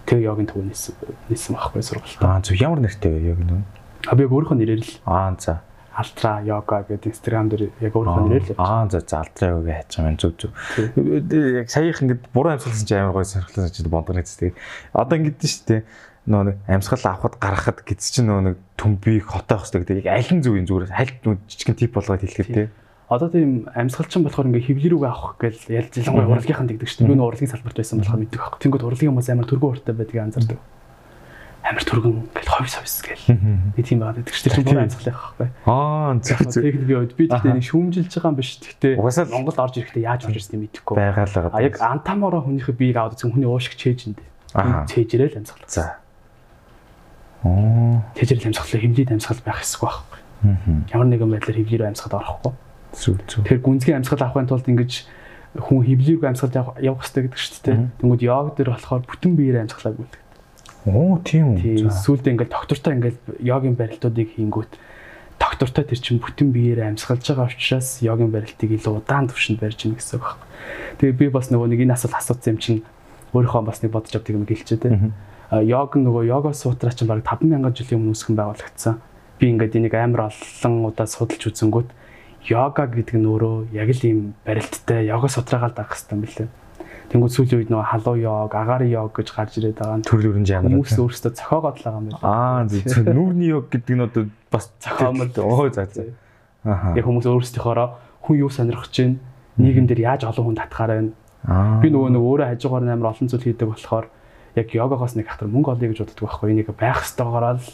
тэгээ йогийн төв нээсэн нээсэн байхгүй сургалт. Аа зөв ямар нэртэй вэ йог нөө? А би яг өөрийнхөө нэрээр л Аа за. Алтра йога гэдэг Instagram дээр яг өөрийнхөө нэрээр л Аа за за Алтра йога хайж байгаа юм зөв зөв. Яг саяхан ингэдэг буруу амьсгалсан чи амар гоё сонирхолтой санагдаж бондгоо нэцтэй. Одоо ингэдэж дээ. нөө нэг амьсгал авахд гаргахад гиз чинь нөө нэг төмбийг хотоох хэрэгтэй гэдэг. Яг аль нь зөв юм зүгээр аль жижигэн тип болгоод хэлэхэд тий. Одоо тийм амьсгалчин болохоор ингээ хөвлөр рүүгээ авах гэж ялж ялангуяа урлагийнхан дэгдэг шүү дээ. Би нөө урлагийн салбарт байсан болохоор мэддэг байхгүй. Тэнгүүд урлагийн хүмүүс амар төргөө уртай байдгийг анзаардаг. Амар төргөн ингээл ховь совс гэл. Би тийм байгаад байдаг шүү дээ. Тэр бүр амьсгал явах байхгүй. Аа зөв зөв. Техник би би тэгтээ нэг шүүмжилж байгаа юм биш. Тэгтээ Монголд орж ирэхдээ яаж орж ирснийг мэдэхгүй. Байгаалаа. А яг антамороо хүнийхээ биеийг аваад үзсэн хүний уушиг чэйжэнд. Чэйжрэл амьсгал. За. Оо. Чэйжрэл амьсгал хэмжээд амьсгал байх хэсэг байхгүй. Ямар нэгэн байдлаар хөвлөрөө амьсгал орохгүй. Зүг зүг. Тэгэхээр гүнзгий амьсгал авахын тулд ингэж хүн хөвлөрөө амьсгал явах хэрэгтэй гэдэг шүү дээ. Тэнгүүд йог дээр болохоор бүтэн биеэр амьсгалаа гүйлдэг. Оо тийм үү. Сүүлдээ ингээл доктортой ингээл йогийн барилтуудыг хийнгүүт доктортой тэр чинь бүтэн биеэр амьсгалж байгаа учраас йогийн барилтыг илүү удаан түвшинд барьж ийн гэсэн үг байна. Тэгээ би бас нөгөө нэг энэ асуулт асуусан юм чинь өөрийнхөө бас нэг бодож авдаг юм гэлчээ те. Йог нөгөө йога сутраа чинь баг 5000 жилийн өмнө үүсгэн байгуулагдсан. Би ингээд энийг амар олон удаа судалж үзэнгүүт йога гэдэг нь өөрөө яг л ийм барилттай йога сутраагаал дагах хэрэгтэй юм билээ. Тэнгүүд сүүлийн үед нөгөө халуу йог, агаарын йог гэж гарч ирээд байгаа нь төрөл өрнж амар. Хүмүүс өөрсдөө цохоогоод л байгаа юм байна. Аа зөв. <laughs> Нүүрний йог гэдэг нь одоо бас цохоомол. Оо за за. Аха. Яг хүмүүс өөрсдийнхоороо хүн юу сонирхож чинь нийгэмдэр яаж олон хүн татгаар байна. Аа. Би нөгөө нэг өөрөө хажуугаар амар олон зүйл хийдэг болохоор яг йогогоос нэг хатар мөнгө олъё гэж боддог байхгүй. Энийг байх ёстойгоор л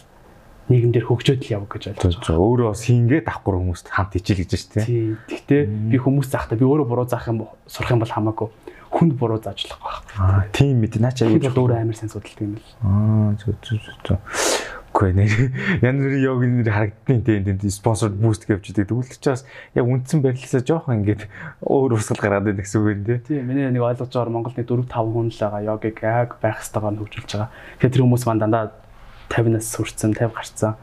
нийгэмдэр хөгжөөд л яв гэж ойлгож байгаа. Өөрөө бас хийнгээд авахгүй хүмүүст хамт ижил гэж байна тийм. Гэхдээ би хүмүүс заахтаа би өөрөө буруу заах юм сурах юм бол хамаагүй хүнд буруу заажлах байх. Тийм мэд наач аюул өөрөө амар сайн судалдаг юм л. Аа зүг зүг зүг. Үгүй нэр янз йогийн нэр харагддیں۔ тийм тийм спонсор буст гэвч идэг. Тэгвэл ч бас яг үндсэн барилсаа жоохон ингээд өөр урсгал гараад байдаг гэсэн үг юм тий. Тийм миний нэг ойлгож байгаагаар Монголд 4 5 хүн л байгаа йогыг яг байх ёстойгоор хөгжүүлж байгаа. Тэгэхээр тэр хүмүүс маань дандаа 50-наас хүрсэн 50 гарцсан.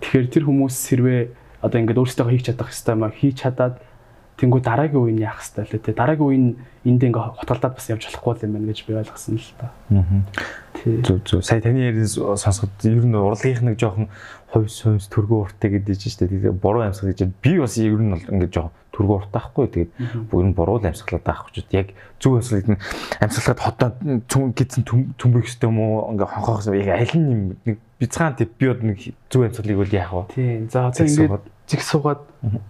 Тэгэхээр тэр хүмүүс хэрвээ одоо ингээд өөрсдөө хийх чадах хэвээр маа хийж чадаад тэнгуү дараагийн үеийн яах хэвээр лээ те дараагийн үеийн энд ингээ хотголдаад бас явж болохгүй юм байна гэж би ойлгосон л та. Зүг зүг. Сая таны яриг сонсоход ер нь урлагийнх нэг жоохон хувь сүнс төргөө уртаа гэдэг чинь шүү дээ. Тэгээ буруу амьсгал гэж би бас ер нь бол ингээ жоохон төргөө уртаа ахгүй. Тэгээд бүр нь буруу амьсгалаад байхгүй ч яг зүг амьсгалыг нь амьсгалаад хотоо цүн гидсэн төмбөх хөстэй юм уу ингээ хонхоох яг аль нь нэг бицгаан тип би од нэг зүг амьсгалыг бол яах вэ? Тийм. За одоо ингээ зиг суугаад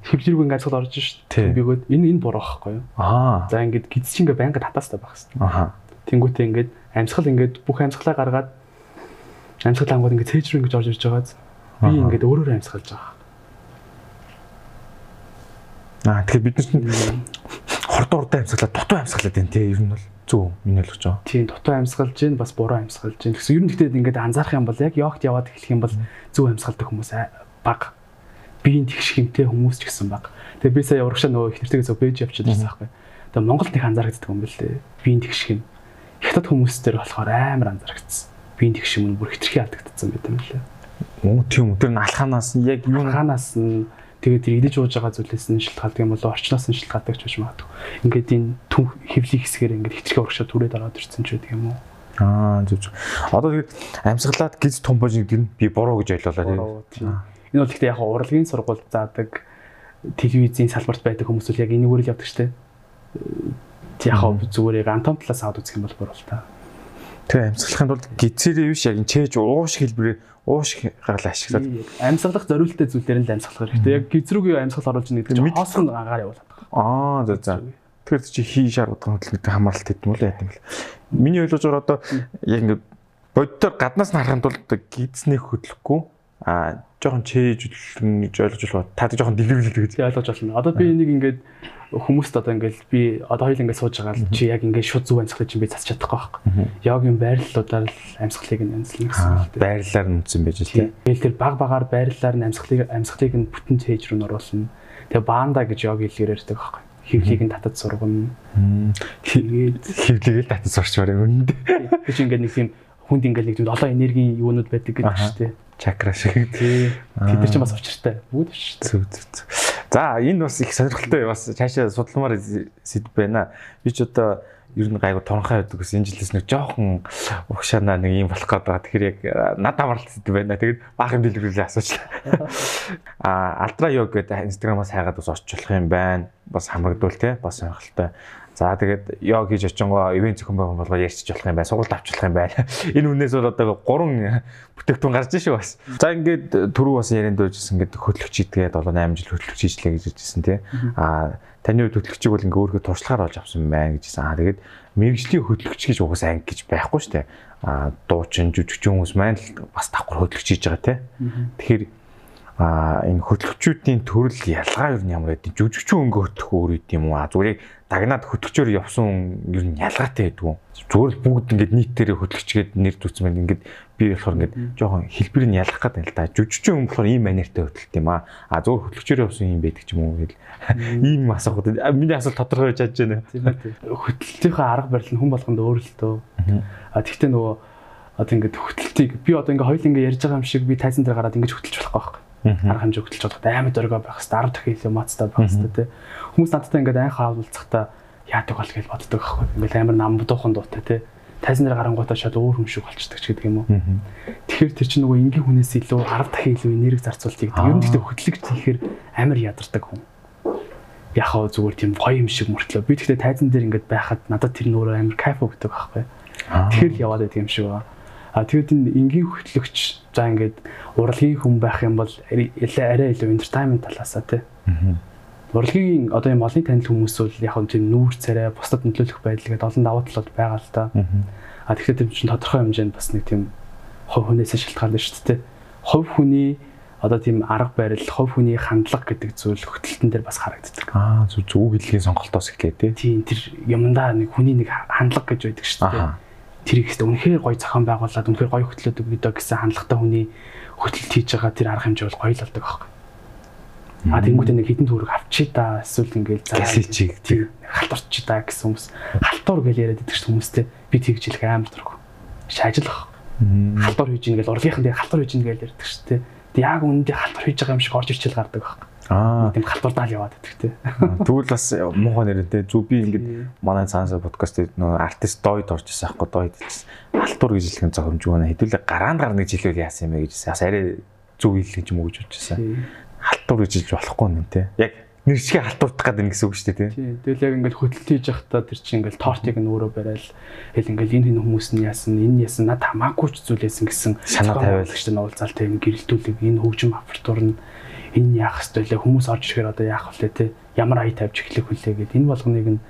хэвлэргүй ингээ амьсгал орж шít. Бигөөд энэ энэ буруу байхгүй юу? Аа. За ингээд гидс чинь ингээ байнга татаастай байх хэрэгтэй. Аа. Тэнгүүтээ ингээд амьсгал ингээд бүх амьсгалаа гаргаад амьсгал ангууд ингээд цээж рүү ингэж орж ирж байгааз би ингээд өөрөөрөө амьсгалж байгаа. Аа тэгэхээр бид нар хордоо урдаа амьсгалаад дутуу амьсгалаад байна тий ер нь бол зөв миний ойлгож байгаа. Тийм дутуу амьсгалж гин бас буруу амьсгалж гин гэсэн ер нь гэхдээ ингээд анзаарах юм бол яг йогт яваад эхлэх юм бол зөв амьсгалдаг хүмүүс баг биеийн тэгш хэмтэй хүмүүс ч гэсэн баг. Тэгээ би сая урагшаа нөгөө их нэртэйгээ зөв бэж явчихад байсан байхгүй. Тэгээ Монголд их анзаарэгддэг юм бэл дээ. Биеийн тэгш хэм. Хятад хүмүүс төр болохоор амар анзаарэгдсэн. Биеийн тэгш юм бүр хитрхи алдагдсан байт юм лээ. Оо тийм үү. Тэр нь алханаас нь яг юу алханаас нь тэгээд тэр идэж ууж байгаа зүйлээс нь шилтгаалдаг юм бол орчноос нь шилтгаалдаг ч гэж магадгүй. Ингээд энэ түн хөвлийн хэсгээр ингээд хитрхи урагшаа түрээд ороод ирсэн ч гэдэг юм уу. Аа зүг зүг. Одоо тэгээд амьсгалаад гиз том бож гэдэг нь би буруу гэж ойлголоо тийм. Энэ бол гэхдээ яг урлагийн сургууль заадаг телевизийн салбарт байдаг хүмүүс л яг энэгээр л явдаг штеп. Яг зүгээр яг антом талаас аваад үзэх юм бол буруу л та. Тэгээ амьсгалахын тулд гизэрээ биш яг чээж ууш хэлбэрээр ууш гаргал ашиглаад амьсгалах зориулттай зүйлээр л амьсгалах хэрэгтэй. Яг гизрүүгийн амьсгал оруулж нэг гэдэг хоосон агаар явуулаад байгаа. Аа за за. Тэгэхээр чи хий шаардлагатай хөдөлгөөтэй хамааралт гэдэг юм уу яа гэм бэл. Миний ойлгож байгаа одоо яг ингээд боддоор гаднаас нь харахын тулд гидснээ хөдлөхгүй а жоохон чээж гэж ойлгож байна. Та жоохон дэлгэрүүлээд гэж ойлгож байна. Одоо би энийг ингээд хүмүүст одоо ингээд би одоо хоёул ингээд сууж байгаа л чи яг ингээд шууд зүг амьсгалыг чинь би засч чадахгүй байхгүй. Йогийн байрлалуудаар л амьсгалыг нь амьслах гэсэн үг. Байрлалаар нь үтсэн байж тээ. Тэгэл тэр баг багаар байрлалаар нь амьсгалыг амьсгалыг нь бүтэн цээж рүү оруулна. Тэгээ баанда гэж йог хэлээр ярьдаг байхгүй. Хевлийг нь татад сургана. Тэгээд хевлийг л татад сурчмаар юм. Тэг чи ингээд нэг тийм хүнд ингээд нэг тийм олон энергийн юунууд байдаг гэдэг шүү дээ чакра шиг тий. Тэд нар ч бас учиртай. Бүгд учиртай. Зүг зүг. За энэ бас их сонирхолтой бас цаашаа судалмаар сэдв байна. Би ч одоо ер нь гайгүй торонхой байдаг ус энэ жилээс нэг жоохон урагшаанаа нэг юм болох гээд байгаа. Тэгэхээр яг над авралт сэдв байна. Тэгээд баахан дэлгэрүүлээ асуучлаа. <laughs> А альтра йог гэдэг инстаграмаас хайгаад бас орч болох юм байна. Бас хамрагдвал тий бас сонирхолтой. За тэгээд ёо хийж очингоо ивент зохион байгуул болгоо ярьчих болох юм байна. Сургалт авчлах юм байна. <laughs> Энэ үнээс бол одоо гурван бүтээгдэхүүн гарч шүү бас. За ингээд түрүү бас ярианд дөржсэн ингээд хөтлөгч идгээд 7 8 жил хөтлөгч хийжлээ гэж хэлсэн тий. Аа таны хувьд хөтлөгчийг бол ингээ өөргөө туршлагаар олж авсан байна гэжсэн. Аа тэгээд мэрэгжлийн хөтлөгч гэж угаасаа анги гэж байхгүй шүү дээ. Аа дуучин жүжигчин хүмүүс маань л бас давхар хөтлөгч хийж байгаа тий. Тэгэхээр а энэ хөтлөгчүүдийн төрөл ялгаа юу ямар гэдэг жүжигчин өнгө хөтлөх өөр үт юм уу? Зүгээр дагнаад хөтлөгчөөр явсан юу нь ялгаатай гэдэг үү зүгээр л бүгд ингээд нийтээрээ хөтлөгчгээд нэр байна. Ингээд би болохоор ингээд жоохон хэлбэрийг ялгах гэдэг л да. Жүжигчин өнгө болохоор ийм манертай хөтлөлт юм а а зүгээр хөтлөгчөөр явсан юм байдаг ч юм уу гэл ийм асуух миний асуулт тодорхой байж байна. Тийм ээ хөтлөлтийнхээ арга барил нь хүн болгонд өөр л дөө а тэгтээ нөгөө одоо ингээд хөтлөлтийг би одоо ингээд хоёул ингээд ярьж байгаа юм шиг би тайзан дээр гараад ингэж хөтлөж болохгүй байхгүй арга хэмжээ хөтлөж чадах амар дөргөө байх хэвээр 10 дахин илүү мацтай байх хэвээр тий. Хүмүүс надтай ингээд анх хаалцахтаа яадаг бол гэж боддог байхгүй. Ингээд амар нам дуухан дуутай тий. Тайзан дээр гарангуудаа шал өөр юм шиг болчдөг ч гэдэг юм уу. Тэгэхээр тэр чинь нөгөө энгийн хүнээс илүү 10 дахин илүү энерги зарцуулт гэдэг. Ер нь гэхдээ хөтлөгч хийхээр амар ядардаг хүн. Яхаа зүгээр тийм гоё юм шиг мөртлөө. Би тэгтээ тайзан дээр ингээд байхад надад тэр нөөрэ амар кайф өгдөг байхгүй. Тэгэхээр яваад байдаг юм шиг байна. А тэгээд энэ энгийн хөтлөгч за ингээд урлагийн хүн байх юм бол арай илүү entertainment талаасаа тий. Урлагийн одоо юм олон танил хүмүүс бол яг нь тийм нүүр царай бусдад нөлөөлөх байдал гэдэг олон давуу талууд байгаа л та. А тэгэхээр тийм чинь тодорхой хэмжээнд бас нэг тийм хувь хүнээс шалтгаална шүү дээ. Хувь хүний одоо тийм арга барил, хувь хүний хандлага гэдэг зүйл хөтөлтөн дээр бас харагддаг. Аа зүг зүг хэлгийн сонголтоос эхлэв тий. Тийм тэр юмдаа нэг хүний нэг хандлага гэж байдаг шүү дээ тэр ихтэй үнэхээр гоё зохион байгуулад үнэхээр гоё хөтлөдөг гэдэг гэсэн хандлагатай хүний хөтлөлт хийж байгаа тэр арга хэмжээ бол гоё л болдог байхгүй. А тэнгуүтээ нэг хитэн төгрөг авчи та эсвэл ингээл за чиг тийм халтурчи та гэсэн хүмүүс халтур гэж яриад идэг хүмүүстэй би тэгж хэлэх амар дург. Шаажлах. Халтур хийж ийн гэл урлагийнхан дээр халтур хийж ийн гэж ярьдаг шүү дээ. Тэг яг үнэндээ халтур хийж байгаа юм шиг орж ирчил гардаг байхгүй. Аа тийм халтурдаал яваад байдаг те. Тэгвэл бас муухай нэрэнтэй зүг би ингээд манай цаанасаа подкаст нөө артист дойд орж ирсэн аахгүй дойд гэсэн. Халтур гэж хэлэх зохимжгүй байна. Хэдүүлээ гараанд гарна гэж хэлвэл яасан юм бэ гэж бас арай зүг хэлэх юм уу гэж бодож байсан. Халтур гэж хэлж болохгүй юм те. Яг нэр чигээ халтурдах гэдэг нь гэсэн үг шүү дээ тий. Тэгэл яг ингээд хөтөлт хийж явахдаа тэр чинь ингээд тортыг нь өөрөө барайл хэл ингээд энэ энэ хүмүүс нь яасан энэ яасан над хамаагүй ч зүйл яасан гэсэн санаа тавиалагч нь уулзаал тий гэрэлтүүлэг энэ хөгжим апартур нь энэ яах лээ хүмүүс орж ирэхээр одоо яах вэ те ямар ая тавьж эхлэх вүлээ гэд энэ болгоныг нь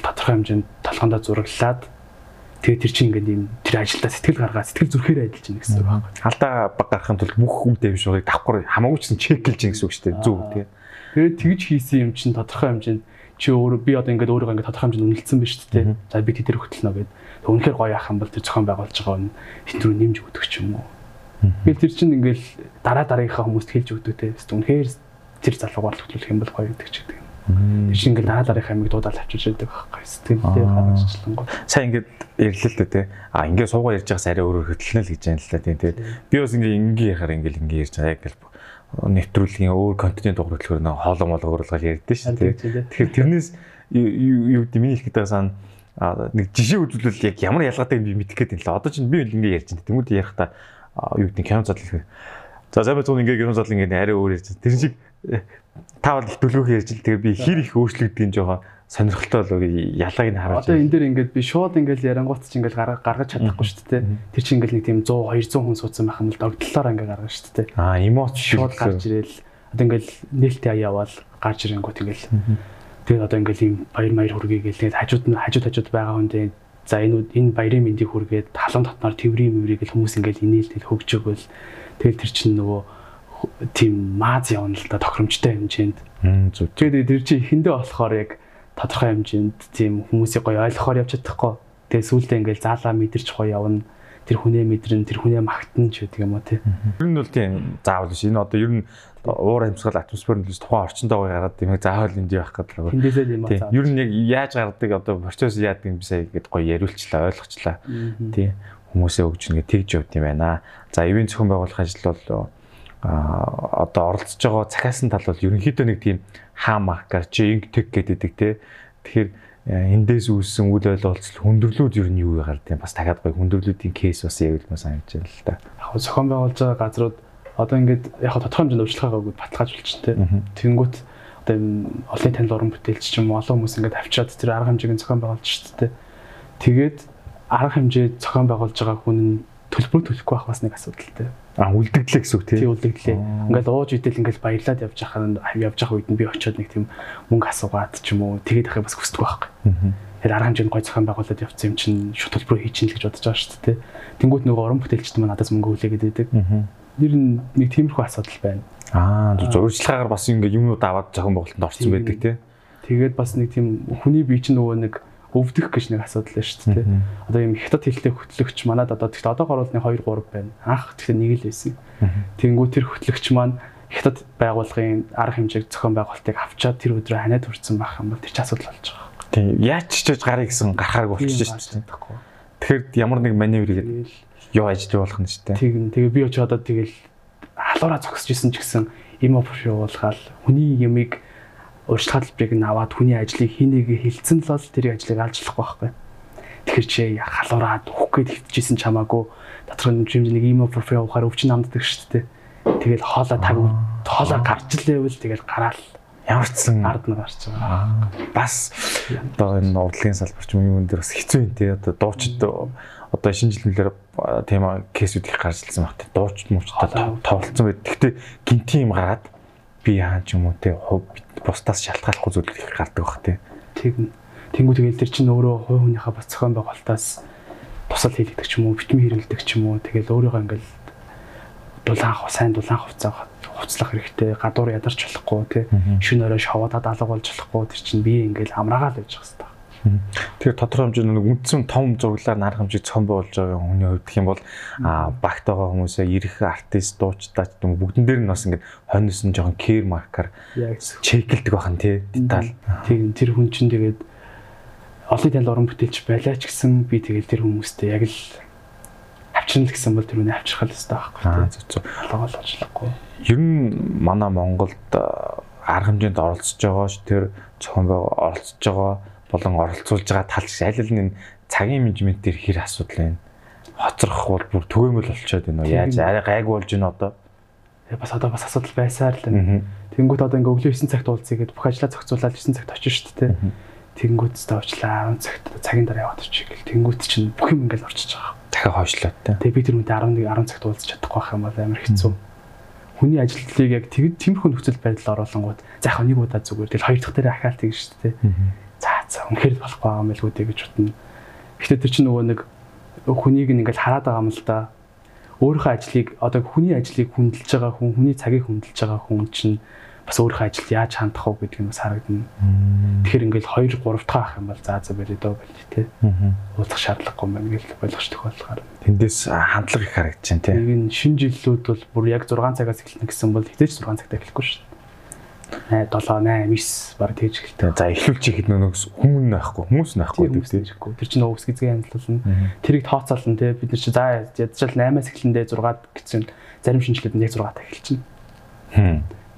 тодорхой хэмжээнд толгондоо зураглаад тэгээ тэр чинь ингээд юм тэр ажилдаа сэтгэл гаргаад сэтгэл зүрхээр ажиллаж байна гэсэн үг байна. Алдаа баг гарахын тулд хүмтэй биш уугыг давхар хамаагүй ч чекэлж гин гэсэн үг шүү дээ. Зүг тий. Тэгээд тэгж хийсэн юм чинь тодорхой хэмжээнд чи өөрөө би одоо ингээд өөрийгөө ингээд тодорхой хэмжээнд үнэлсэн биз дээ. За би тэр хөтлөнө гэд. Тэг үнэхээр гоё ах юм бол тэр зохион байгуулж байгаа нь тэндрүү нэмж өгдөг ч юм уу. Тэгэл тэр чинь ингээл дараа дараагийнхаа хүмүүст хэлж өгдөг те. Үнэхээр тэр залуугаар хөтлөх юм бол гоё гэдэг ч гэдэг. Тэр чинь ингээл дараа дараагийнхаа амиг дуудаал авчиж байдаг байхгүй. Сэтгэлдээ гаргачихлан гоо. Сайн ингээд ярьлаа л дээ те. А ингээд суугаа ярьж байгаас арай өөрөөр хөтлөнө л гэж байна л да тийм те. Би бас ингээд ингийн яхаар ингээд ингээд ярьж байгаа яг л нэвтрүүлгийн өөр контент дугаар хөтлөхөр нөө хоолоо молоо өөрлөгөө ярьдэн шүү дээ. Тэгэхээр тэрнээс юу гэдэг миний хэлэх гэдэг сан нэг жишээ үзүүлэл яг ямар ялгаатай би мэдэх гээд юм л. Одоо чинь би ингээд ярьж байна. Тэнгүүд ярих та юу гэдэг кино задлал. За сайн байцуун ингээ кино задлал ингээ арай өөр ярьж. Тэр шиг э, та бол их төлөвлөх ярьж л тэгээ би хэр их өөрчлөгдөг юм жоохон сонирхолтой болоо ялааг нь харуулж. Одоо энэ дээр ингээд би шууд ингээд ярангуут чи ингээд гаргаж чадахгүй шүү дээ. Тэр чинь ингээд нэг тийм 100 200 хүн суудсан байх юм бол догтлолоор ингээд гаргана шүү дээ. Аа эмоц шууд гарч ирэл. Одоо ингээд нээлттэй аяавал гарч ирэнгүүт ингээд тэгээд одоо ингээд ийм баяр маяр хүргэе гээл хажууд нь хажууд хажууд байгаа хүндээ За энэ энэ баярын мэндийг хүргээд халуун дотноор тэврийн мөврийг л хүмүүс ингээл инээлтэл хөгж өгвөл тэгэл тэр чинь нөгөө тийм мааз явна л да тохиромжтой хэмжээнд. Зүг. Тэгээд тэр чинь ихэндээ болохоор яг тодорхой хэмжээнд тийм хүмүүсийг гоё ойлгохоор явж чадахгүй. Тэгээд сүүлдээ ингээл заалаа мэдэрч гоё явна тэр хүнээ мэдрэн тэр хүнээ магтана ч гэдэг юм уу тий. Ер нь бол тийм заавал биш. Энэ одоо ер нь уур амьсгал атмосфер нь тухайн орчиндөө гараад тийм заавал энд явах гэдэг л. Тэндээсээ юм аа. Ер нь яг яаж гардаг одоо процесс яадаг юм бисаа гэдээ гоё яриулчлаа, ойлгочлаа. Тий. Хүмүүсээ өгч ингэ тэгж явд юм байна. За ивэн зөвхөн байгуулах ажил бол а одоо оролцож байгаа цахиасан тал бол ерөнхийдөө нэг тийм хаамах гарч инг тэг гэдэг тий. Тэгэхээр эндээс үүссэн үйл ойлголцол хүндрэлүүд ер нь юу гард юм бас дахиад гоё хүндрэлүүдийн кейс бас яг л санагдаж байна л да. Яг зохион байгуулж байгаа газрууд одоо ингээд яг тодорхой хэмжээнд өөрчлөлт байгаагүй баталгаажуулж тэ. Тэнгүүт одоо энэ олон танил уран бүтээлч ч юм уу олон хүмүүс ингээд авчираад тэр арга хэмжээг зохион байгуулж дээ. Тэгээд арга хэмжээ зохион байгуулж байгаа хүн нь төлбөр төлөхгүй байх бас нэг асуудалтай. А үлдэгдлээ гэсэн үг тий үлдэгдлээ. Ингээл ууж идэл ингээл баярлаад явж байхад явж байгаа үед нь би очиод нэг тийм мөнгө асуугаад ч юм уу тэгээд ахыг бас хүсдэг байхгүй. Тэгэхээр арга хэмжээнд гой зохион байгуулалт явсан юм чинь шууд төлбөр хийчихин л гэж бодож байгаа шүү дээ. Тэнгүүт нөгөө уран бүтээлчд маань надаас мөнгө хүлээгээд байдаг. Нэр нь нэг тиймэрхүү асуудал байна. Аа зөвөржлөгаагаар бас ингээ юмнууд аваад зохион байгуулалтанд орсон байдаг тий. Тэгээд бас нэг тийм хүний бие чинь нөгөө нэг өвдөх гэж нэг асуудал байна шүү дээ. Одоо юм хятад хэлтэй хөтлөгч манад одоо тэгт одоогоор бол нэг 2 3 байна. Анх тэгтээ нэг л байсан. Тэнгүү тэр хөтлөгч маань хятад байгууллагын арга хэмжээг зохион байгуулалтыг авчаад тэр өдрөө ханиад хүрсэн байх юм бол тэр ч асуудал болж байгаа. Тийм. Яаж ч гэж гарыг гэсэн гарахаар болчихж шүү дээ. Тэгэхээр ямар нэг маневр хийгээд юу ажил болох нь шүү дээ. Тийм. Тэгээ би очиод одоо тэгэл халуураа зогсож исэн ч гэсэн им офш явуулахаар хүний ямиг урьдчилан хэлбэрийг нь аваад хүний ажлыг хийнэг хилцэн л бол тэр ажлыг алж болохгүй байхгүй. Тэгэхээр чи халуураад үхэх гээд хөвчихсэн чамаагүй доторх нь хэмжээний имо профи явахаар өвчин намддаг шүү дээ. Тэгэл хоолоо таг хоолоо гарч лээвэл тэгэл гараал ямар ч сан ард нь гарч байгаа. Бас одоо энэ урлагийн салбарч юм юм дээр бас хэцүү юм те одоо дуучид одоо шинэ жилмэлээр тийм кейсүүд их гарч ирсэн багт дуучид муучтай тоглолцсон байд. Гэхдээ гинти юм гараад би яа ч юм уу те бусдаас шалтгааллахгүй зүйл их гардаг бах те. Тэг. Тэнгүү тэгэл тэр чинь өөрөө хувь хүнийхээ бас зохион байгуулалтаас тусал хийлэгдэх ч юм уу, битми хэрэглэдэг ч юм уу. Тэгэл өөрийгөө ингээл дулаан сайн дулаан хувцаа хуцлах хэрэгтэй. Гадуур ядарч болохгүй те. Шүн орой шавуудаад алга болж болохгүй. Тэр чинь бие ингээл амраагаал байж хэвээр. Тэгэхээр тодорхой хэмжээний нэг үндсэн том зураглаар нарах хэмжээ цом болж байгаа хүний хувьд гэх юм бол багт байгаа хүмүүсээ ирэх артист дуучдаа ч юм бүгдэн дээр нь бас ингээд хоньс нь жоохон кэр маркер чеклдэг бахан тий деталь. Тийм тэр хүн чинь тэгээд олон танил уран бүтээлч байлаа ч гэсэн би тэгэл тэр хүмүүстэй яг л авчирна гэсэн бол тэр үний авчрах л хэрэгтэй байхгүй тий. Зөв зөв. Алгаал ажиллахгүй. Ер нь манай Монголд арга хэмжээнд оролцож байгаа ш тэр цохон байгаа оролцож байгаа болон оролцуулж байгаа тал шиг аль аль нь цагийн менежмент дээр хэр асуудал байна. Хоцрох бол бүр төгөөмөл болчиход байна уу? Яаж арай гайг болж байна одоо? Бас одоо бас асуудал байсаар л байна. Тэнгүүт одоо ингээ өглөө 9 цагт уулзъя гэд бүх ажлаа зохицуулаад 9 цагт очиж шүү дээ. Тэнгүүт зөте уучлаа 10 цагт цагийн дараа яваад очих гэл. Тэнгүүт чинь бүх юм ингээл орчиж байгаа. Дахиад хойшлоо те. Тэгээ би тэр үнтэй 11 10 цагт уулзах чадахгүй байх юм бол амар хэцүү. Хүний ажилтлалыг яг тиймэрхүү нөхцөл байдал оруулангууд за яг нэг удаа зүгээр тэгэл хоёр дахь дээр ахаалт гэж шүү дээ за за үнэхээр болохгүй байгаа юм билгүй дээ гэж бодно. Гэхдээ тэр чинь нөгөө нэг хүнийг ингээл хараад байгаа юм л да. Өөрийнхөө ажлыг одоо хүний ажлыг хүндэлж байгаа хүн, хүний цагийг хүндэлж байгаа хүн чинь бас өөрийнхөө ажилд яаж хандах вэ гэдэг нь бас харагдана. Тэгэхээр ингээл 2 3 дахь ах юм бол заа за бэлээ дөө бэл тээ. Уулах шаардлагагүй юм ингээл ойлгочтой болохоор. Тэндээс хандлага их харагдаж байна тий. Нэг нь шинэ жилүүд бол бүр яг 6 цагаас эхэлнэ гэсэн бол хизээч 6 цагтаа эхлэхгүй шүү дээ. 7 8 9 баг тэгж эхэлтэй. За эхлүүлж ихэд нөгөө хүмүүн байхгүй хүмүүс байхгүй гэдэг тийм. Тэр чинь нөгөө үсгийзгээ хяндлуулна. Тэрийг тооцоолно те бид нар чи за ядчил 8-аас эхлэндээ 6-ад гэсэн зарим шинжилгээд яг 6-аад эхэлчихнэ.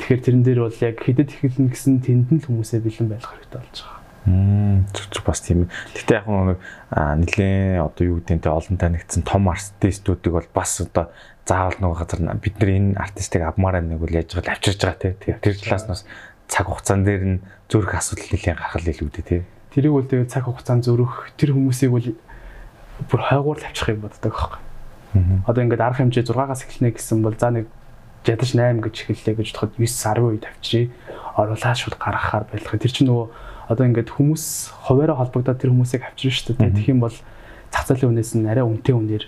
Тэгэхээр тэрэн дээр бол яг хэдэд эхэлнэ гэсэн тэнд нь л хүмүүсээ бэлэн байх хэрэгтэй болж байгаа. Мм зүг бас тийм. Гэтэ яг нэг нэлээ одоо юу гэдэг нь олон танигдсан том артистуудыг бол бас одоо заавал нөгөө газар бид нар энэ артистыг авмаар нэг үл яаж байгаа авчирж байгаа те. Тэр талаас нь бас цаг хугацаан дээр нь зүрх асуудал нэлээд гаргал илүүдээ те. Тэрийг бол тэгээ цаг хугацаанд зүрх тэр хүмүүсийг бол бүр хойгуур л авчих юм боддог байхгүй. Одоо ингээд арга хэмжээ 6-аас эхэлнэ гэсэн бол за нэг ядаж 8 гэж эхэллээ гэж бодоход 9 10 үед авчирий. Оруулаад шууд гаргахаар байх. Тэр чинь нөгөө одоо ингээд хүмүүс хуваараа холбогдоод тэр хүмүүсийг авчирна шүү дээ. Тэгэх юм бол зах зээлийн үнээс нь арай үнэтэй үнээр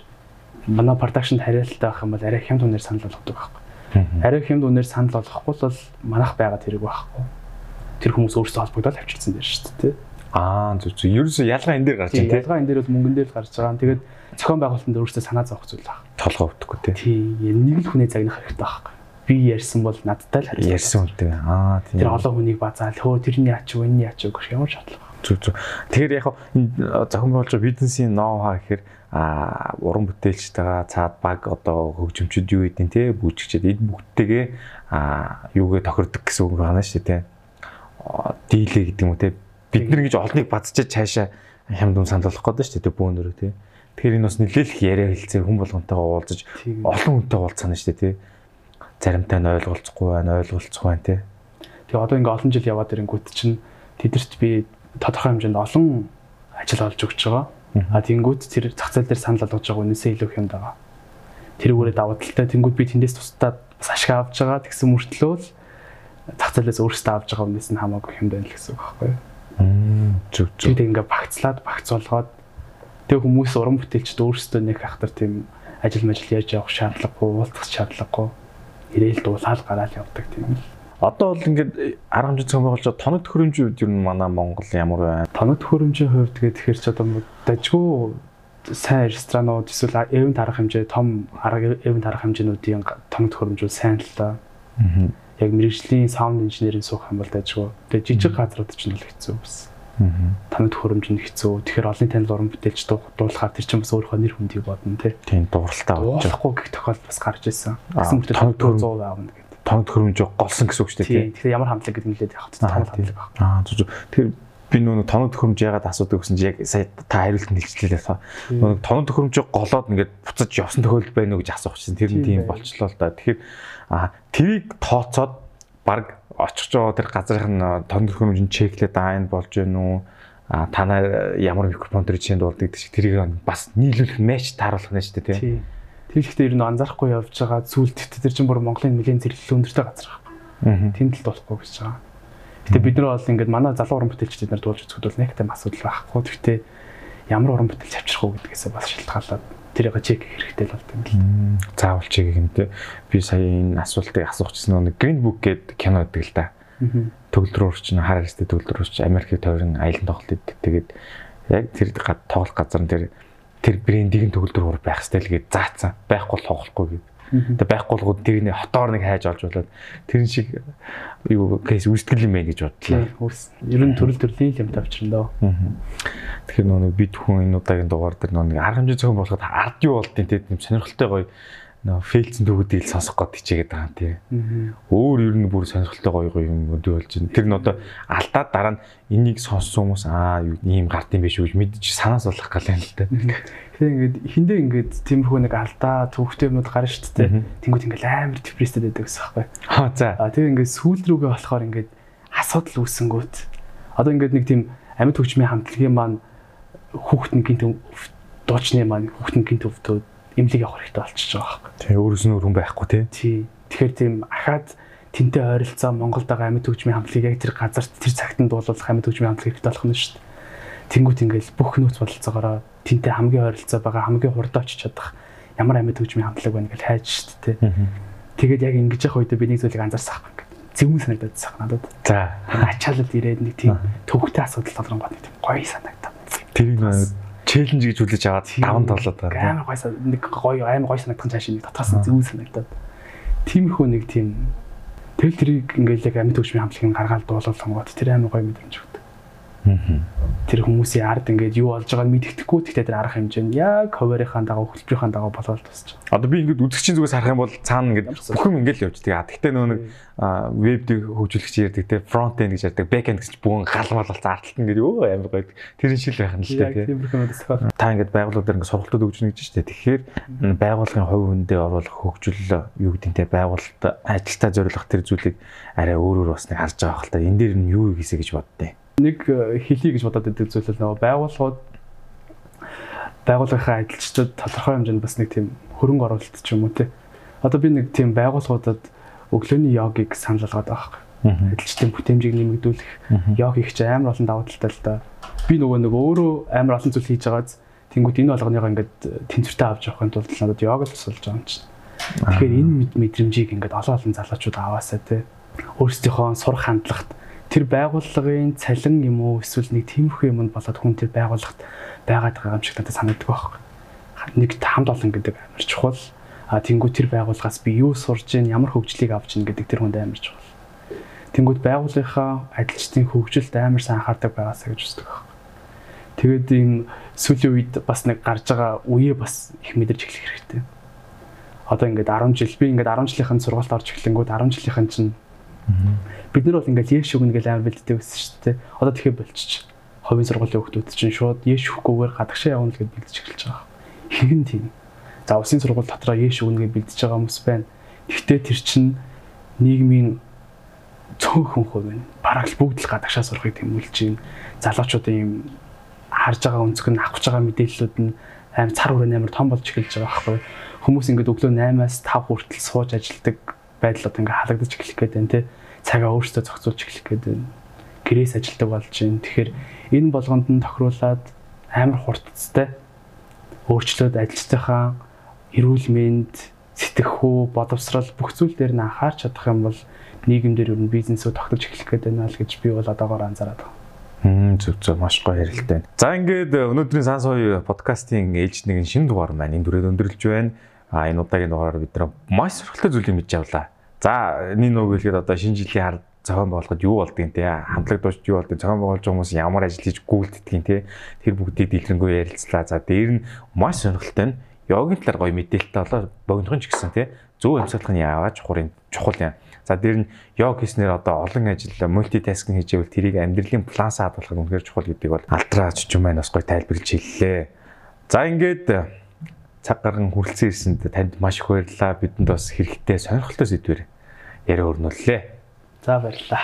манай продакшнд хариалтай байх юм бол арай хямд үнээр санал болгодог байхгүй. Арай хямд үнээр санал болгохгүй бол манах байгаа тэрэг байхгүй. Тэр хүмүүс өөрсдөө холбогдоод авчирсан дээр шүү дээ. Аа зүг зүг. Ерөөсөө ялгаа энэ дээр гарч байна тийм. Ялгаа энэ дээр бол мөнгөн дээр л гарч байгаа. Тэгээд зохион байгуулалтанд өөрсдөө санаа зовох зүйл байна. Толгой өвдөхгүй тийм. Тийм. Нэг л хүнээ загнах хэрэгтэй байхгүй. Би ярьсан бол надтай л хариулах. Ярьсан үнтэй. Аа тийм. Тэр олон хүнийг базаал хөө тэрний яач вэ, энэ яач вэ гэх ямар шатлага. Зүг зүг. Тэгэхээр яг энэ зохион байгуулалт бизнесийн ноу хаа гэхээр а уран бүтээлчтэйгээ цаад баг одоо хөгжимчд юу гэдэг те бүжигчд эд бүгдтэйгээ а юугээ тохирдог гэсэн үг байна шүү дээ те дийлээ гэдэг юм уу те бид нар гэж олныг бадцаж цаашаа хямд санал болгох гээд шүү дээ бөөнөрөө те тэгэхээр энэ бас нэлээх яриа хэлцээ хүн болгонтойгоо уулзаж олон хүнтэй уулзсан шүү дээ те заримтай нь ойлголцохгүй байна ойлголцох байна те Тэгээ одоо ингээ олон жил яваад ирэнгүүт чинь тэдэрт би тодорхой хэмжээнд олон ажил олж өгч байгаа. А тэнгүүд тэр зах зээл дээр санал болгож байгаа үнэсээ илүү юм байгаа. Тэрүүгээрээ даваа талтай тэнгүүд би тэндээс тусдаа бас ашиг авч байгаа тэгсэн мөртлөө л зах зээлээс өөрсдөө авж байгаа үнээс нь хамаагүй юм байна л гэсэн үг байхгүй юу? Зүг зүг. Тэгээд ингээ багцлаад багцуулгаад тэг хүмүүс уран бүтээлчд өөрсдөө нэг ахтар тийм ажил мэл яаж явах шаардлагагүй, уулзах шаардлагагүй ирээл дуулаад гараал явдаг тийм л. Одоо бол ингээд арга хэмжээ байгуулж байгаа тоног төхөөрөмжийн үед юу манай Монгол ямар байна? Тоног төхөөрөмжийн хувьд тэгээд тэгэхээр ч одоо дажгүй сайн ресторанууд эсвэл эвент арга хэмжээ том арга эвент арга хэмжээнүүдийн тоног төхөөрөмжүүд сайн л та. Яг мэрэгжлийн саунд инженерийн суух юм бол дажгүй. Тэгээд жижиг газрууд ч нь л хэцүү бас. Тоног төхөөрөмж нь хэцүү. Тэгэхээр олон танил уран бүтээлч дуулахаар тэр чинь бас өөрөө нэр хүндийг бодно тий. Тийм дууралтаа болж байгаа. Гэх тохиолдол бас гарч ирсэн. Гэсэн мөртөө тоног төхөөрөмж 100% аавна гэдэг тоног төхөөрөмж голсон гэсэн үг шүү дээ тийм. Тэгэхээр ямар хамтлаг гэдэг нь хэлээд явах том хамтлаг баг. Аа зүг. Тэгэхээр би нүүн тоног төхөөрөмж яагаад асуудаг гэсэн чи яг сая та хариулт нь хэлчихлээ та. Нүүн тоног төхөөрөмж голоод ингээд буцаж явсан тохиолдол байна уу гэж асуух чинь тэр нь тийм болчлоо л да. Тэгэхээр аа тэрийг тооцоод баг очих жоо тэр газрын тоног төхөөрөмж нь чеклээд аа энэ болж гэнэ үү а танаа ямар микрофон төр чинь дуулдаг гэдэг тэрийг бас нийлүүлэх мэч тааруулах нь шүү дээ тийм. Тэр ихтэй ер нь анзаарахгүй явж байгаа зүйл тэр чинь бүр Монголын нэгэн зэрэглэл өндөртэй газар байна. Тэнд л дуулахгүй гэж байгаа. Гэтэ бид нар бол ингээд манай залуу уран бүтээлчдүүд нар дуулж үзэхэд бол нэг тийм асуудал байхгүй. Гэхдээ ямар уран бүтээлч авчрах уу гэдгээсээ бас шалтгаалаад тэрийг чек хэрэгтэй л болт юм л. Заавал чек гэмтэй. Би сая энэ асуултыг асуухчихсан нэг Green Book гэдэг кино гэдэг л да. Төгөлдрөөр чинь хараа хэстэй төгөлдрөөр чинь Америкийн тойрон аялын тоглолт идэг. Тэгээд яг тэр тоглох газар нь тэр тэр брендийг нь төгөлдөр байх гэж заацсан. Байхгүй л тоглохгүй гэд. Тэгээ байхгүй л гоо тэрний хотоор нэг хайж олж болоод тэрэн шиг юу кейс үүсгэл юм байна гэж бодлоо. Ер нь төрөл төрлийн юм тавьчихсан доо. Тэгэхээр нөгөө бид хүн энэ удаагийн дугаар дээр нөгөө нэг арга хэмжээ зөвхөн болоход ард юу болдیں۔ тэгээд юм сонирхолтой гоё нөө фейлцэн дүүгүүдийг сонсох гээд хичээгээд байгаа юм тий. Өөр ер нь бүр сонирхолтой гоё гоё юм өдөө болж байна. Тэр нь одоо алдаад дараа нь энийг сонссон хүмүүс аа ийм гард юм биш үү гэж мэдчих санаас болох гал юм л та. Тэгээ ингээд хиндэ ингээд тиймэрхүү нэг алдаа төвхтэй юмуд гарна шүү дээ. Тэнгүүд ингээд амар депресстэй байдаг гэсэн байхгүй. Аа за. Аа тэгээ ингээд сүүл рүүгээ болохоор ингээд асуудал үүсэнгүүт. Одоо ингээд нэг тийм амьд хөгжмийн хамтлагийн маань хүүхдэн гинт дуучны маань хүүхдэн гинт өвдөө эмнэлэг явах хэрэгтэй болчихж байгаа байхгүй. Тий, өөрөөс нь өргөн байхгүй тий. Тий. Тэгэхээр тийм ахаад тэнтэй ойролцоо Монголд байгаа амьд хөгжмийн хамтлагийг яг тэр газарт тэр цагт нь дуулуулах амьд хөгжмийн хамтлаг хэрэгтэй болох нь шүү дээ. Тэнгүүт ингээл бүх нөөц бололцоогоор тэнтэй хамгийн ойролцоо байгаа хамгийн хурдан очиж чадах ямар амьд хөгжмийн хамтлаг байна гэж хайж шүү дээ. Тэгээд яг ингэж явах үед би нэг зүйлийг анзаарсан байхгүй зөвүүн санагдаад байгаа надад. За ачаалал ирээд нэг тийм төвөгтэй асуудал толгонгод нэг тийм гоё санагдав. Тэр челленж гэж хүлээж аваад даван тоглоод байгаа. Амар гоё нэг гоё амар гоё санагдах цааш нэг дотроос нь зөв санагдаад. Тиймэрхүү нэг тийм тэл тэрийг ингээл яг амьд төвчмийн хамтлагийн гаргаал дуулуулсан гот тэр амар гоё мэдрэмж. Тэр хүмүүсийн ард ингээд юу болж байгааг мэддэхгүй гэхдээ тэр арга хэмжээ нь яг хуваарийнхаа дагуу хөтөлбөрийнхаа дагуу болоод тусч. Одоо би ингээд үзэгчийн зүгээс харах юм бол цаана ингээд бүх юм ингээд л явж байгаа. Гэхдээ нөө нэг веб хөгжүүлэгч ярьдаг те фронт энд гэж ярьдаг бэк энд гэж бүгэн галмал болсон арталт ингээд өө амар гоё тэр шил байх нь л те. Та ингээд байгууллагууд ингээд сургалтууд өгч нэгж штэ. Тэгэхээр байгууллагын хувь хүндээ оруулах хөгжил юу гэдэг те байгуулалт ажилтаа зориулах тэр зүйлийг арай өөрөөр бас нэг харж байгаа хэл та. Энд дээр нь юу хийсэ гэж боддیں۔ Нэг э, хэлий гэж бодоод байдаг зүйл нөгөө байгууллагууд байгууллагын ажилчдад тодорхой хэмжээнд бас нэг тийм хөрөнгө оруулалт ч юм уу те. Одоо би нэг тийм байгууллагуудад өглөөний йогыг санал болгоод байгаа юм. Ажилчдын бүтээмжийг нэмэгдүүлэх йог их ч амар олон давуу талтай л да. Би нөгөө нэг өөрөө амар олон зүйл хийж байгааз тэнгууд энэ болгоныгоо ингээд тэнцвэртэй авч явахын тулд надад йог л тусалж байгаа юм чинь. Тэгэхээр энэ мэдрэмжийг ингээд олон олон залуучууд аваасаа те өөрсдийнхөө сурах хандлагт тэр байгууллагын цалин юм уу эсвэл нэг тиймэрхүү юмд болоод хүн тэр байгууллагт байгаад байгаа юм шиг надад санагддаг байхгүй. Нэг хамт олон гэдэг амар чухал. А тэнгуү тэр байгууллагаас би юу сурж гин ямар хөгжлийг авч гин гэдэг тэр хүнд амар чухал. Тэнгүүд байгууллагынхаа ажилчдын хөгжилд амар сайн анхаардаг байгаасаа гэж үздэг байхгүй. Тэгээд ийм сүүлийн үед бас нэг гарч байгаа үеэ бас их мэдэрч эхлэх хэрэгтэй. Одоо ингээд 10 жил би ингээд 10 жилийнхэн сургуульд орж эхлэнгүүд 10 жилийнхэн чинь Бид нар бол ингээл яэш өгнө гэж амар бэлддэг байсан шүү дээ. Одоо тэгэхээр болчих. Ховын сургуулийн хүмүүс чинь шууд яэш өгөхгүйгээр гадагшаа явна гэж бэлдэж эхэлж байгаа. Хин тийм. За усын сургууль дотроо яэш өгнө гэж бэлдэж байгаа хүмүүс байна. Гэхдээ тэр чинь нийгмийн цөөхөн хувь байна. Бараг л бүгд л гадагшаа сурахыг тэмүүлж байна. Залуучуудын юм харж байгаа өнцөг нь авах байгаа мэдээллүүд нь аим цар хүрээ амар том болж эхэлж байгаа байхгүй. Хүмүүс ингээд өглөө 8-аас 5 хүртэл сууж ажилладаг байдлууд ингээд халагдаж эхлэх гээд байна тий. Цагаа өөрсдөө зохицуулж эхлэх байна. Гэрээс ажилладаг болж байна. Тэгэхээр энэ болгонд нь тохируулаад амар хурдцтай өөрчлөөд ажилчдынхаа эрүүл мэнд, сэтгэхүй, боловсрал бүх зүйл дээр нь анхаарч чадах юм бол нийгэм дээр ер нь бизнесөө тогтож эхлэх гээд байна л гэж би бол одоогоор анзаараад байна. Хм зүг зүг маш гоё ярилттай. За ингээд өнөөдрийн сан сууй подкастын ээлж нэгэн шинэ дугаар маань энэ дүрээд өндөрлж байна. А энэ удаагийн дугаараар бид нар маш сургалттай зүйлийг мэдж авлаа. За энэ нөгөө хэлгээд одоо шинэ жилийн хар зохион байгуулахад юу болдгийг те хамтлаг дуучид юу болдгийг зохион байгуулж байгаа хүмүүс ямар ажил хийж гүйцэтгэхийн те тэр бүгдийг дэлгэрэнгүй ярилцлаа. За дээр нь маш сонирхолтой нь йогийн талаар гоё мэдээлэлтэй болоо богинохон ч гэсэн те зөв амьсгалах нь яаваа чухал чухал юм. За дээр нь йог хийснээр одоо олон ажил мультитаскинг хийж байвал тэрийг амьдралын плансаа хадгалах үнэхээр чухал гэдгийг бол альтра чичүн маань бас гоё тайлбарлаж хэллээ. За ингээд цаг гарган хүрэлцэн ирсэнд танд маш их баярлалаа. Бидэнд бас хэрэгтэй сонирхолтой сэдвэр яриа өрнүүллээ. За баярлалаа.